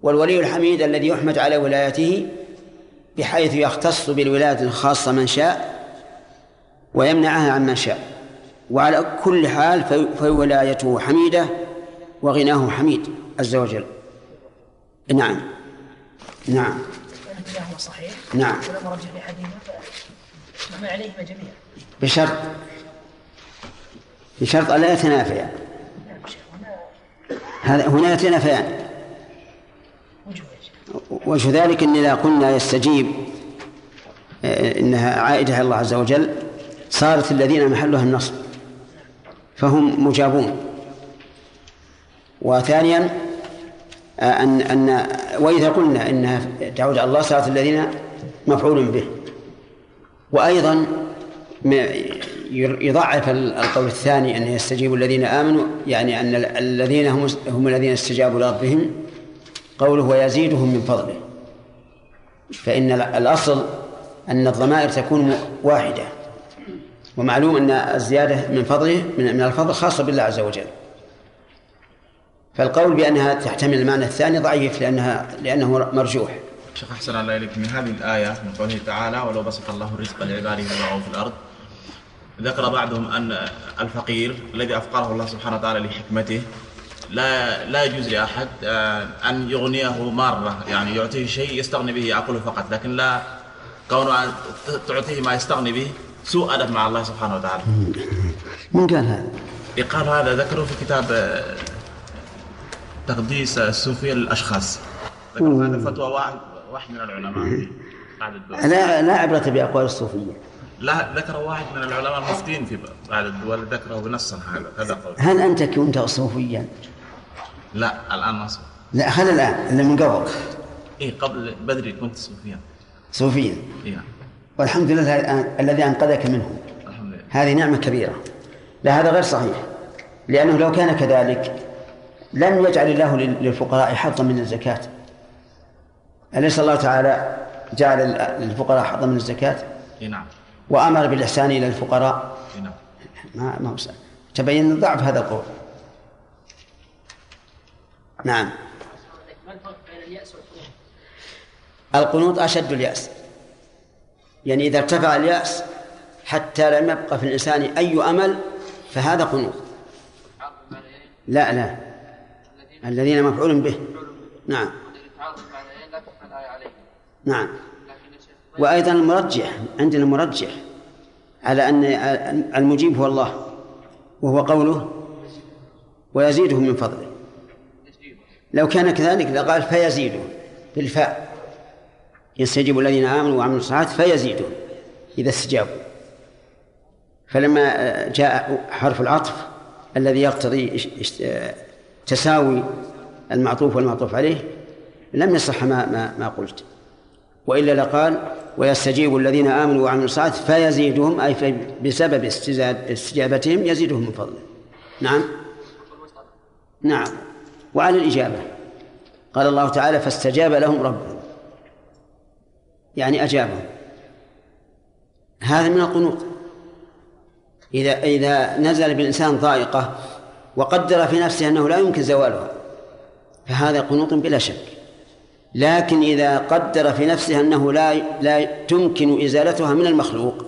والولي الحميد الذي يحمد على ولايته بحيث يختص بالولاية الخاصة من شاء ويمنعها عن من شاء. وعلى كل حال فولايته حميدة وغناه حميد عز وجل. نعم. نعم. صحيح نعم. ولما رجح لحديثه فما عليهما جميعا بشرط بشرط ألا يتنافيا. هذا هنا يتنافيان. وجه ذلك إن إذا قلنا يستجيب آه، إنها عائدة إلى الله عز وجل صارت الذين محلها النصب فهم مجابون. وثانيا آه، أن أن وإذا قلنا انها تعود على الله صارت الذين مفعول به. وأيضا يضعف القول الثاني أن يستجيب الذين آمنوا يعني أن الذين هم هم الذين استجابوا لربهم قوله ويزيدهم من فضله. فإن الأصل أن الضمائر تكون واحدة. ومعلوم أن الزيادة من فضله من الفضل خاصة بالله عز وجل. فالقول بأنها تحتمل المعنى الثاني ضعيف لأنها لأنه مرجوح. شيخ أحسن الله إليك من هذه الآية من قوله تعالى ولو بسط الله الرزق لعباده لبغوا في الأرض ذكر بعضهم أن الفقير الذي أفقره الله سبحانه وتعالى لحكمته لا لا يجوز لأحد آه، أن يغنيه مرة يعني يعطيه شيء يستغني به يأكله فقط لكن لا كونه تعطيه ما يستغني به سوء أدب مع الله سبحانه وتعالى. من قال هذا؟ قال هذا ذكره في كتاب آه، تقديس الصوفية للأشخاص. ذكر هذا فتوى واحد واحد من العلماء لا لا عبرة بأقوال الصوفية. لا ذكر واحد من العلماء المفتين في بعض الدول ذكره بنصا هذا هذا قول. هل أنت كنت صوفيا؟ لا الآن ما صوفي. لا هل الآن؟ إلا من قبل؟ اي قبل بدري كنت صوفيا. صوفيا. اي والحمد لله الان الذي أنقذك منه. الحمد لله. هذه نعمة كبيرة. لا هذا غير صحيح. لأنه لو كان كذلك لم يجعل الله للفقراء حظا من الزكاة. أليس الله تعالى جعل للفقراء حظا من الزكاة؟ نعم. وأمر بالإحسان إلى الفقراء. نعم. ما ما هو تبين ضعف هذا القول. نعم؟ القنوط أشد اليأس. يعني إذا ارتفع اليأس حتى لم يبقى في الإنسان أي أمل فهذا قنوط. لا لا. الذين مفعول به. نعم. نعم. وأيضا المرجح عندنا مرجح على أن المجيب هو الله وهو قوله ويزيده من فضله. لو كان كذلك لقال فيزيده بالفاء. يستجيب الذين آمنوا وعملوا الصالحات فيزيدون إذا استجابوا. فلما جاء حرف العطف الذي يقتضي تساوي المعطوف والمعطوف عليه لم يصح ما ما, ما قلت. وإلا لقال ويستجيب الذين آمنوا وعملوا الصالحات فيزيدهم أي بسبب استجابتهم يزيدهم من فضله. نعم؟ نعم. وعلى الإجابة. قال الله تعالى فاستجاب لهم ربهم. يعني أجابهم. هذا من القنوط. إذا إذا نزل بالإنسان ضائقة وقدر في نفسه أنه لا يمكن زوالها فهذا قنوط بلا شك. لكن إذا قدر في نفسه أنه لا لا تمكن إزالتها من المخلوق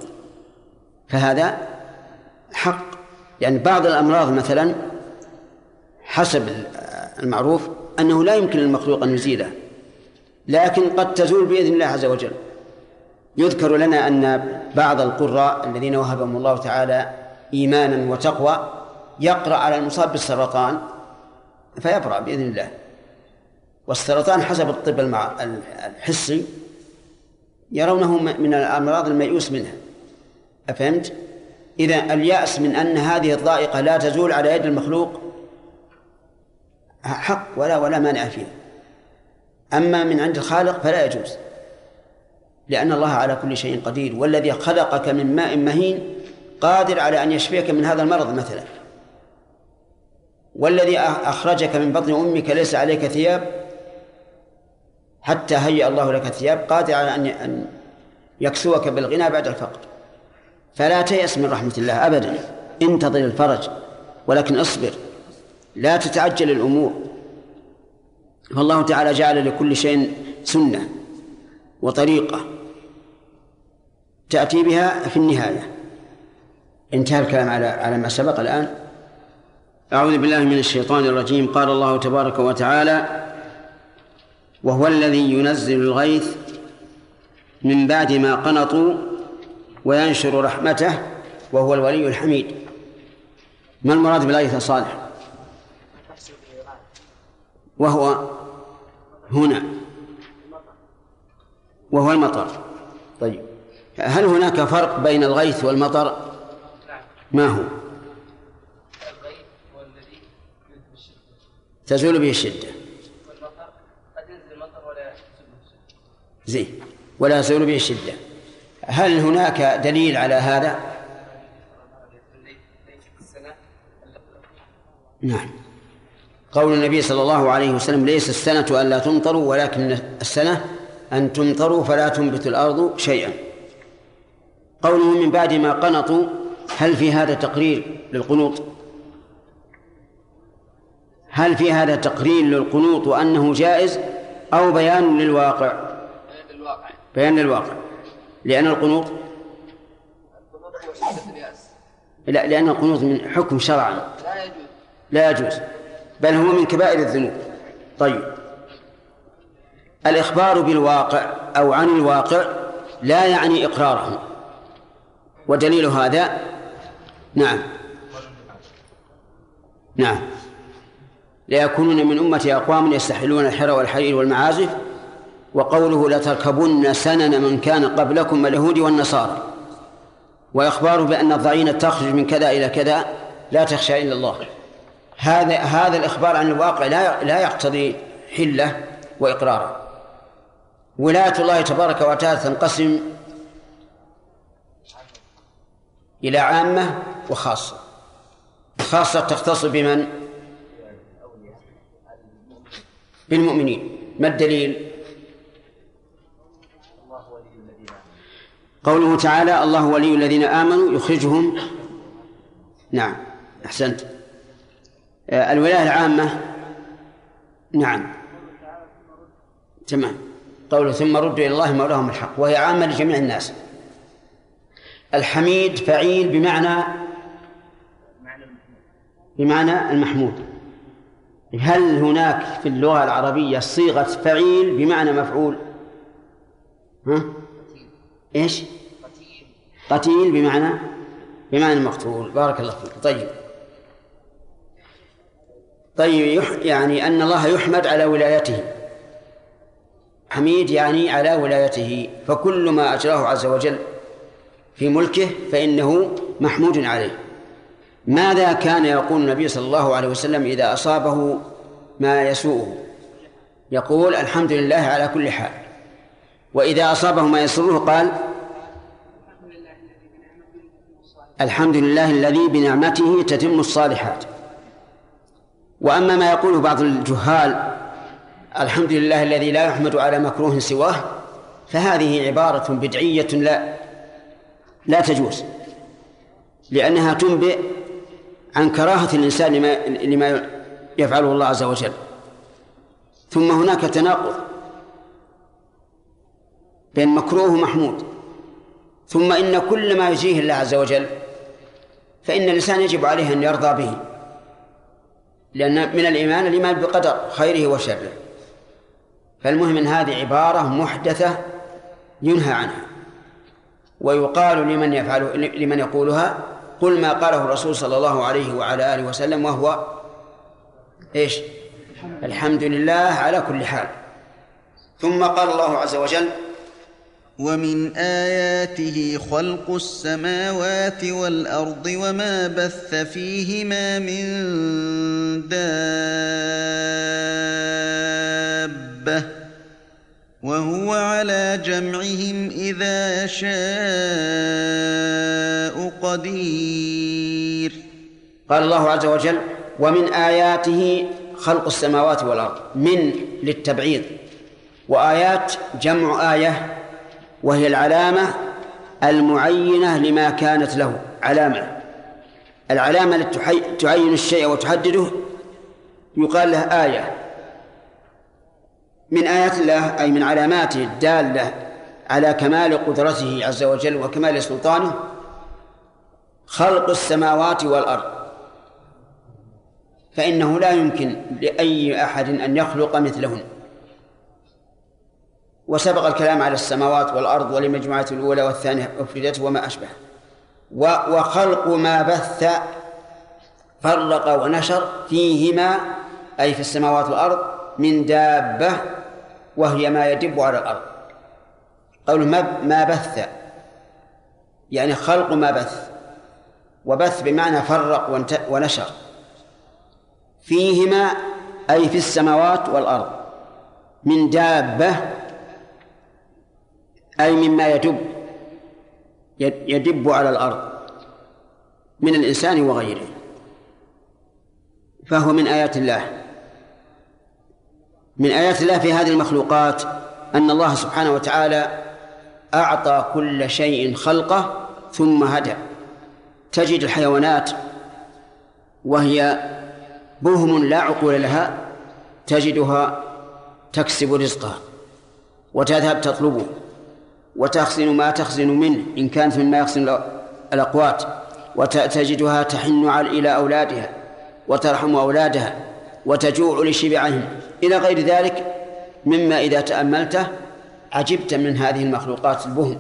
فهذا حق. يعني بعض الأمراض مثلا حسب المعروف أنه لا يمكن للمخلوق أن يزيلها لكن قد تزول بإذن الله عز وجل. يذكر لنا أن بعض القراء الذين وهبهم الله تعالى إيمانا وتقوى يقرأ على المصاب بالسرطان فيبرأ بإذن الله. والسرطان حسب الطب الحسي يرونه من الأمراض الميؤوس منها. أفهمت؟ إذا اليأس من أن هذه الضائقة لا تزول على يد المخلوق حق ولا ولا مانع فيه أما من عند الخالق فلا يجوز لأن الله على كل شيء قدير والذي خلقك من ماء مهين قادر على أن يشفيك من هذا المرض مثلا. والذي أخرجك من بطن أمك ليس عليك ثياب؟ حتى هيأ الله لك ثياب قادر على أن يكسوك بالغنى بعد الفقر. فلا تيأس من رحمة الله أبدا. انتظر الفرج ولكن اصبر. لا تتعجل الأمور. فالله تعالى جعل لكل شيء سنة وطريقة تأتي بها في النهاية. انتهى الكلام على على ما سبق الآن. أعوذ بالله من الشيطان الرجيم. قال الله تبارك وتعالى وهو الذي ينزل الغيث من بعد ما قنطوا وينشر رحمته وهو الولي الحميد. ما المراد بالغيث صالح وهو هنا. وهو المطر. طيب هل هناك فرق بين الغيث والمطر؟ ما هو؟ تزول به الشدة. زين. ولا يزول به الشدة. هل هناك دليل على هذا؟ نعم. قول النبي صلى الله عليه وسلم ليس السنة ألا تمطروا ولكن السنة أن تمطروا فلا تنبت الأرض شيئا. قوله من بعد ما قنطوا هل في هذا تقرير للقنوط؟ هل في هذا تقرير للقنوط وأنه جائز أو بيان للواقع؟ بيان للواقع. لأن القنوط؟ لا لأن القنوط من حكم شرعا. لا يجوز. بل هو من كبائر الذنوب. طيب. الإخبار بالواقع أو عن الواقع لا يعني إقراره. ودليل هذا؟ نعم. نعم. ليكونون من أمتي أقوام يستحلون الحر والحرير والمعازف وقوله لتركبن سنن من كان قبلكم اليهود والنصارى وإخباره بأن الضعين تخرج من كذا إلى كذا لا تخشى إلا الله. هذا هذا الإخبار عن الواقع لا لا يقتضي حلة وإقرارا ولاية الله تبارك وتعالى تنقسم إلى عامة وخاصة. خاصة تختص بمن؟ بالمؤمنين ما الدليل؟ قوله تعالى الله ولي الذين آمنوا يخرجهم. نعم. أحسنت. آه، الولاية العامة؟ نعم. تمام. قوله ثم ردوا إلى الله مولاهم الحق. وهي عامة لجميع الناس. الحميد فعيل بمعنى بمعنى المحمود. هل هناك في اللغة العربية صيغة فعيل بمعنى مفعول؟ ها؟ إيش؟ قتيل بمعنى؟ بمعنى مقتول. بارك الله فيك. طيب. طيب يعني أن الله يحمد على ولايته. حميد يعني على ولايته. فكل ما أجراه عز وجل في ملكه فإنه محمود عليه. ماذا كان يقول النبي صلى الله عليه وسلم إذا أصابه ما يسوءه؟ يقول الحمد لله على كل حال. وإذا أصابه ما يسره قال الحمد لله الذي بنعمته تتم الصالحات. وأما ما يقوله بعض الجهال الحمد لله الذي لا يحمد على مكروه سواه فهذه عبارة بدعية لا لا تجوز لأنها تنبئ عن كراهة الإنسان لما لما يفعله الله عز وجل. ثم هناك تناقض بين مكروه ومحمود. ثم إن كل ما يجريه الله عز وجل فإن الإنسان يجب عليه أن يرضى به لأن من الإيمان الإيمان بقدر خيره وشره. فالمهم أن هذه عبارة محدثة ينهى عنها ويقال لمن يفعل لمن يقولها قل ما قاله الرسول صلى الله عليه وعلى آله وسلم وهو إيش؟ الحمد لله على كل حال. ثم قال الله عز وجل ومن آياته خلق السماوات والأرض وما بث فيهما من دابة وهو على جمعهم إذا يشاء قدير. قال الله عز وجل ومن آياته خلق السماوات والأرض من للتبعيض وآيات جمع آية وهي العلامة المعينة لما كانت له علامة. العلامة التي تعين الشيء وتحدده يقال له آية. من آيات الله أي من علاماته الدالة على كمال قدرته عز وجل وكمال سلطانه خلق السماوات والأرض. فإنه لا يمكن لأي أحد أن يخلق مثلهن. وسبق الكلام على السماوات والأرض ولمجموعة الأولى والثانية أفردت وما أشبه وخلق ما بث فرق ونشر فيهما أي في السماوات والأرض من دابة وهي ما يدب على الأرض. قول ما بث يعني خلق ما بث. وبث بمعنى فرق ونشر. فيهما أي في السماوات والأرض. من دابة أي مما يدب يدب على الأرض. من الإنسان وغيره. فهو من آيات الله. من آيات الله في هذه المخلوقات أن الله سبحانه وتعالى أعطى كل شيء خلقه ثم هدى. تجد الحيوانات وهي بهم لا عقول لها تجدها تكسب رزقها وتذهب تطلبه وتخزن ما تخزن منه إن كانت مما يخزن الأقوات. وتجدها تحن إلى أولادها وترحم أولادها وتجوع لشبعهم. إلى غير ذلك مما إذا تأملته عجبت من هذه المخلوقات البهم.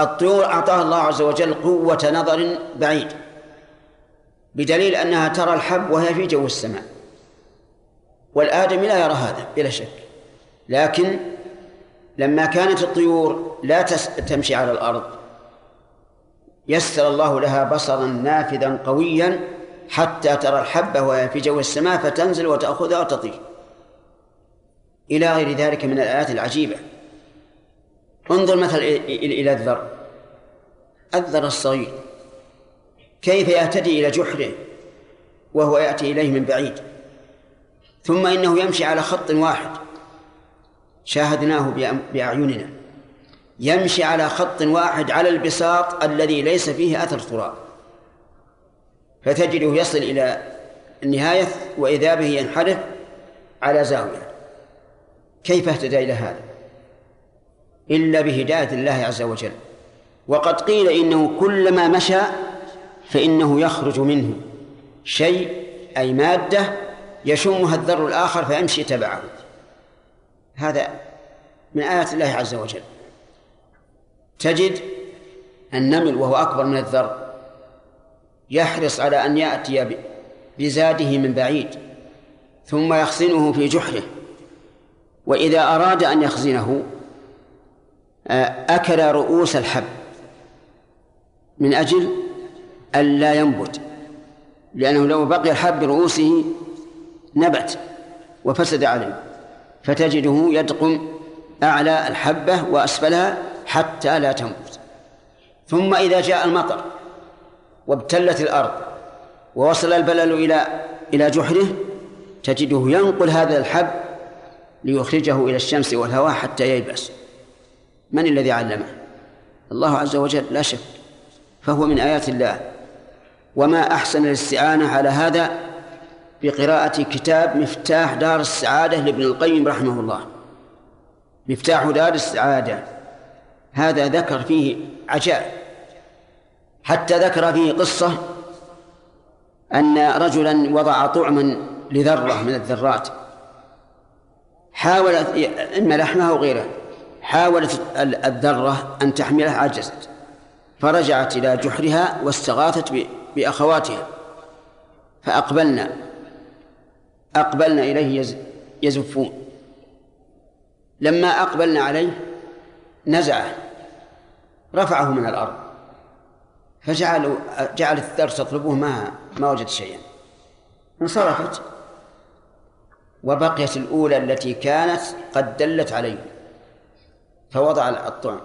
الطيور أعطاها الله عز وجل قوة نظر بعيد بدليل أنها ترى الحب وهي في جو السماء. والآدمي لا يرى هذا بلا شك. لكن لما كانت الطيور لا تمشي على الأرض يسر الله لها بصرا نافذا قويا حتى ترى الحبة وهي في جو السماء فتنزل وتأخذها وتطير. إلى غير ذلك من الآيات العجيبة. انظر مثلا إلى الذر. الذر الصغير. كيف يهتدي إلى جحره وهو يأتي إليه من بعيد. ثم إنه يمشي على خط واحد. شاهدناه بأعيننا. يمشي على خط واحد على البساط الذي ليس فيه أثر تراب فتجده يصل إلى النهاية وإذا به ينحرف على زاوية. كيف اهتدى إلى هذا؟ إلا بهداية الله عز وجل. وقد قيل إنه كلما مشى فإنه يخرج منه شيء أي مادة يشمها الذر الآخر فيمشي تبعه. هذا من آيات الله عز وجل. تجد النمل وهو أكبر من الذر يحرص على أن يأتي بزاده من بعيد ثم يخزنه في جحره. وإذا أراد أن يخزنه أكل رؤوس الحب. من أجل ألا ينبت. لأنه لو بقي الحب برؤوسه نبت وفسد عليه فتجده يدقم أعلى الحبة وأسفلها حتى لا تنبت ثم إذا جاء المطر وابتلت الأرض ووصل البلل إلى إلى جحره تجده ينقل هذا الحب ليخرجه إلى الشمس والهواء حتى ييبس. من الذي علمه؟ الله عز وجل لا شك. فهو من آيات الله. وما أحسن الاستعانة على هذا بقراءة كتاب مفتاح دار السعادة لابن القيم رحمه الله. مفتاح دار السعادة. هذا ذكر فيه عجائب. حتى ذكر فيه قصة أن رجلا وضع طعما لذرة من الذرات. حاولت إما لحمها أو غيره حاولت الذرة أن تحمله عجزت فرجعت إلى جحرها واستغاثت بأخواتها فأقبلنا أقبلنا إليه يزفون. لما أقبلنا عليه نزعه رفعه من الأرض فجعلوا جعلت الثر تطلبه ما ما وجد شيئا. انصرفت وبقيت الأولى التي كانت قد دلت عليه. فوضع الطعم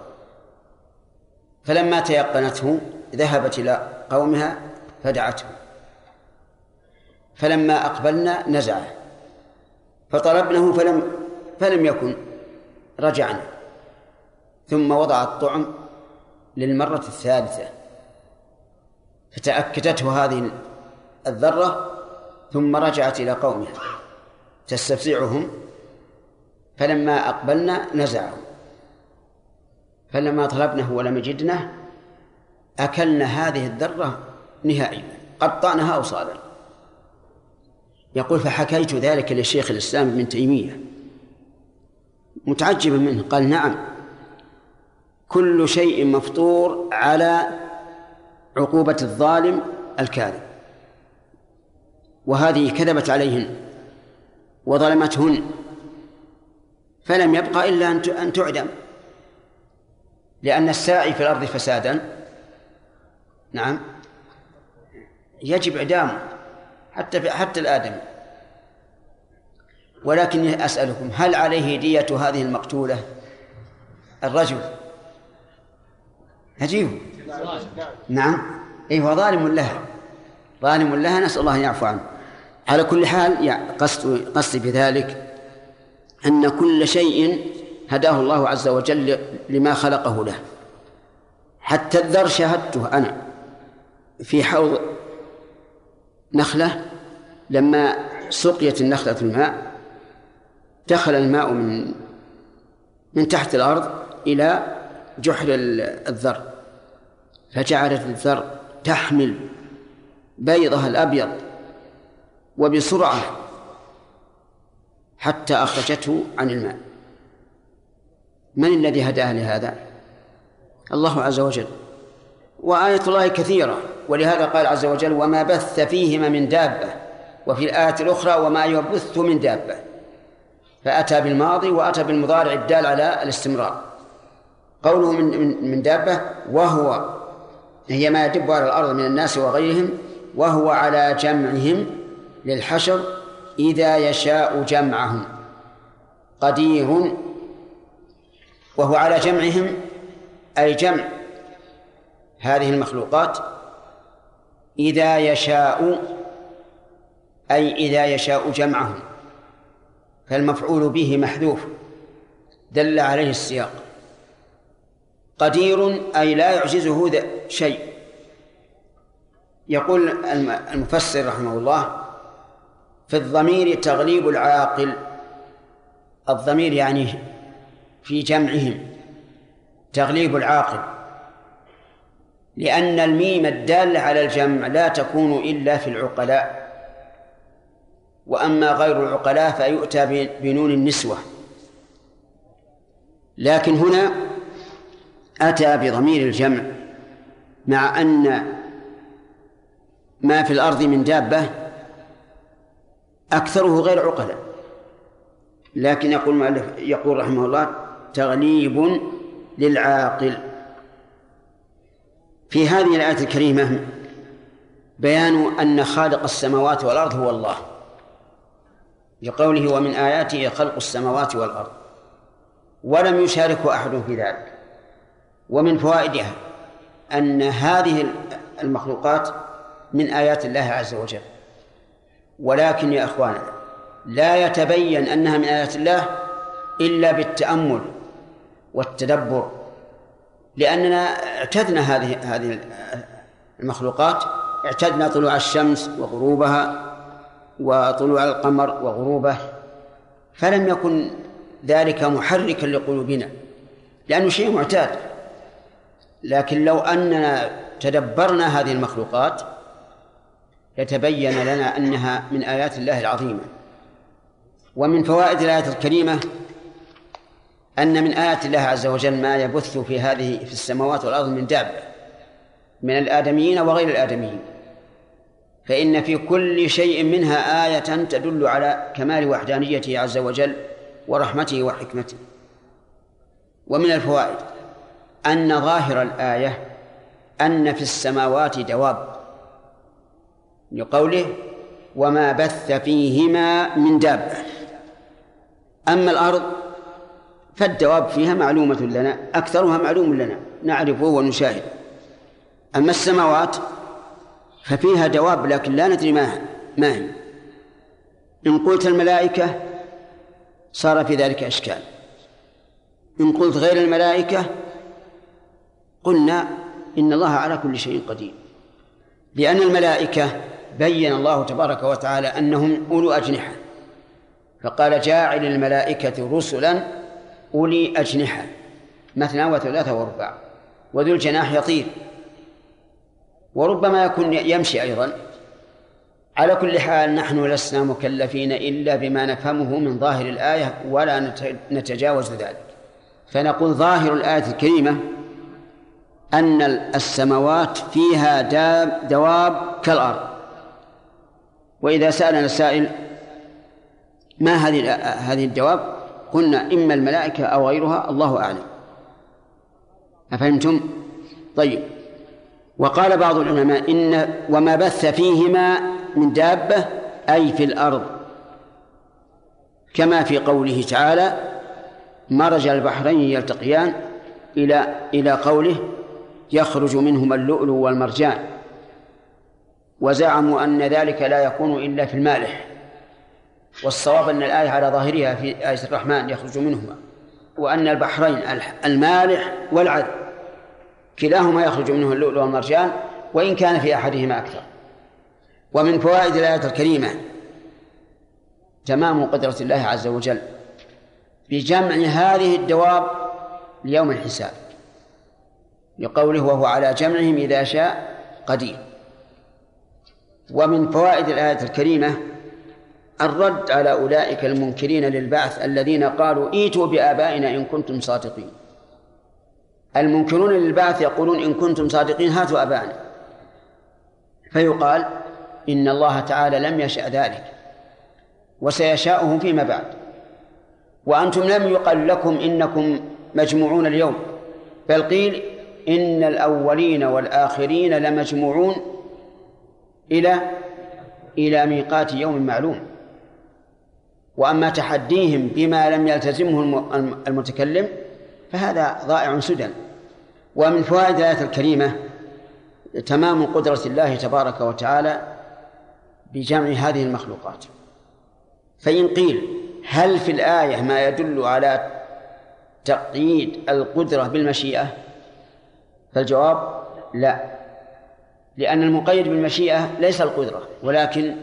فلما تيقنته ذهبت إلى قومها فدعته. فلما أقبلنا نزعه. فطلبنه فلم فلم يكن رجعنا. ثم وضع الطعم للمرة الثالثة. فتأكدته هذه الذرة ثم رجعت إلى قومها. تستفزعهم. فلما أقبلنا نزعه فلما طلبنه ولم يجدنه أكلنا هذه الذرة نهائيا قطعناها أوصالا يقول فحكيت ذلك لشيخ الإسلام ابن تيمية. متعجبا منه قال نعم كل شيء مفطور على عقوبة الظالم الكاذب وهذه كذبت عليهن وظلمتهن فلم يبقى إلا أن تعدم. لأن الساعي في الأرض فسادا. نعم. يجب إعدامه حتى حتى الآدم ولكن أسألكم هل عليه دية هذه المقتولة؟ الرجل. عجيب نعم. أي هو ظالم لها. ظالم لها نسأل الله أن يعفو عنه. على كل حال قصد قصدي بذلك أن كل شيء هداه الله عز وجل لما خلقه له. حتى الذر شاهدته أنا في حوض نخلة لما سقيت النخلة الماء دخل الماء من من تحت الأرض إلى جحر الذر. فجعلت الذر تحمل بيضها الأبيض وبسرعة حتى أخرجته عن الماء. من الذي هداها لهذا؟ الله عز وجل. وآية الله كثيرة ولهذا قال عز وجل وما بث فيهما من دابة وفي الآية الأخرى وما يبث من دابة فأتى بالماضي وأتى بالمضارع الدال على الاستمرار. قوله من من من دابة وهو هي ما يدب على الأرض من الناس وغيرهم وهو على جمعهم للحشر إذا يشاء جمعهم. قدير وهو على جمعهم أي جمع هذه المخلوقات إذا يشاء أي إذا يشاء جمعهم فالمفعول به محذوف دل عليه السياق. قدير أي لا يعجزه شيء. يقول المفسر رحمه الله في الضمير تغليب العاقل الضمير يعني في جمعهم تغليب العاقل لأن الميم الدالة على الجمع لا تكون إلا في العقلاء وأما غير العقلاء فيؤتى بنون النسوة. لكن هنا أتى بضمير الجمع مع أن ما في الأرض من دابة أكثره غير عقلاء. لكن يقول يقول رحمه الله تغليب للعاقل. في هذه الآية الكريمة بيان أن خالق السماوات والأرض هو الله. لقوله ومن آياته خلق السماوات والأرض. ولم يشاركه أحد في ذلك. ومن فوائدها أن هذه المخلوقات من آيات الله عز وجل. ولكن يا أخوانا لا يتبين أنها من آيات الله إلا بالتأمل. والتدبر لأننا اعتدنا هذه هذه المخلوقات اعتدنا طلوع الشمس وغروبها وطلوع القمر وغروبه فلم يكن ذلك محركا لقلوبنا لأنه شيء معتاد. لكن لو أننا تدبرنا هذه المخلوقات لتبين لنا أنها من آيات الله العظيمة. ومن فوائد الآية الكريمة أن من آيات الله عز وجل ما يبث في هذه في السماوات والأرض من دابة من الآدميين وغير الآدميين. فإن في كل شيء منها آية تدل على كمال وحدانيته عز وجل ورحمته وحكمته. ومن الفوائد أن ظاهر الآية أن في السماوات دواب. لقوله وما بث فيهما من دابة. أما الأرض فالدواب فيها معلومة لنا أكثرها معلوم لنا نعرفه ونشاهد. أما السماوات ففيها دواب لكن لا ندري ما ما هي. إن قلت الملائكة صار في ذلك إشكال. إن قلت غير الملائكة قلنا إن الله على كل شيء قدير. لأن الملائكة بين الله تبارك وتعالى أنهم أولو أجنحة. فقال جاعل الملائكة رسلا أولي أجنحة مثنى وثلاثة ورباع وذو الجناح يطير. وربما يكون يمشي أيضا. على كل حال نحن لسنا مكلفين إلا بما نفهمه من ظاهر الآية ولا نتجاوز ذلك. فنقول ظاهر الآية الكريمة أن السماوات فيها دواب كالأرض. وإذا سألنا السائل ما هذه هذه الدواب؟ قلنا إما الملائكة أو غيرها الله أعلم. أفهمتم؟ طيب. وقال بعض العلماء إن وما بث فيهما من دابة أي في الأرض. كما في قوله تعالى مرج البحرين يلتقيان إلى إلى قوله يخرج منهما اللؤلؤ والمرجان. وزعموا أن ذلك لا يكون إلا في المالح. والصواب أن الآية على ظاهرها في آية الرحمن يخرج منهما وأن البحرين المالح والعذب كلاهما يخرج منه اللؤلؤ والمرجان وإن كان في أحدهما أكثر. ومن فوائد الآية الكريمة تمام قدرة الله عز وجل بجمع هذه الدواب ليوم الحساب لقوله وهو على جمعهم إذا شاء قدير. ومن فوائد الآية الكريمة الرد على أولئك المنكرين للبعث الذين قالوا ايتوا بآبائنا إن كنتم صادقين. المنكرون للبعث يقولون إن كنتم صادقين هاتوا أبانا فيقال إن الله تعالى لم يشأ ذلك وسيشاؤه فيما بعد. وأنتم لم يقل لكم إنكم مجموعون اليوم. بل قيل إن الأولين والآخرين لمجموعون إلى إلى ميقات يوم معلوم. وأما تحديهم بما لم يلتزمه المتكلم فهذا ضائع سدى. ومن فوائد الآية الكريمة تمام قدرة الله تبارك وتعالى بجمع هذه المخلوقات. فإن قيل هل في الآية ما يدل على تقييد القدرة بالمشيئة؟ فالجواب لا. لأن المقيد بالمشيئة ليس القدرة ولكن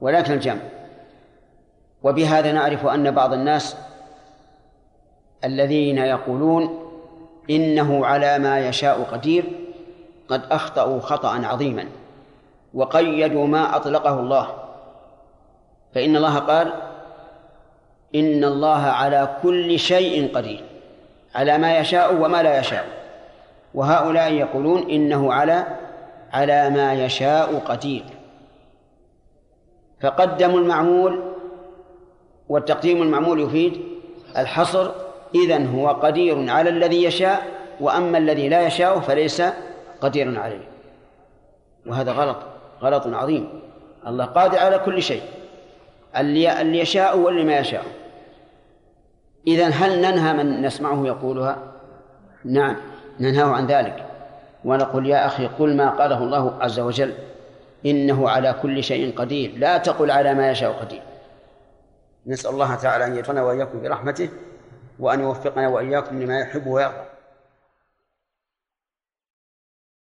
ولكن الجمع. وبهذا نعرف أن بعض الناس الذين يقولون إنه على ما يشاء قدير قد أخطأوا خطأ عظيما وقيدوا ما أطلقه الله. فإن الله قال إن الله على كل شيء قدير على ما يشاء وما لا يشاء. وهؤلاء يقولون إنه على على ما يشاء قدير. فقدموا المعمول والتقديم المعمول يفيد الحصر إذن هو قدير على الذي يشاء وأما الذي لا يشاء فليس قدير عليه. وهذا غلط غلط عظيم. الله قادر على كل شيء اللي يشاء واللي ما يشاء. إذا هل ننهى من نسمعه يقولها؟ نعم ننهاه عن ذلك. ونقول يا أخي قل ما قاله الله عز وجل إنه على كل شيء قدير لا تقل على ما يشاء قدير. نسأل الله تعالى أن يجعلنا وإياكم برحمته وأن يوفقنا وإياكم لما يحب ويرضى.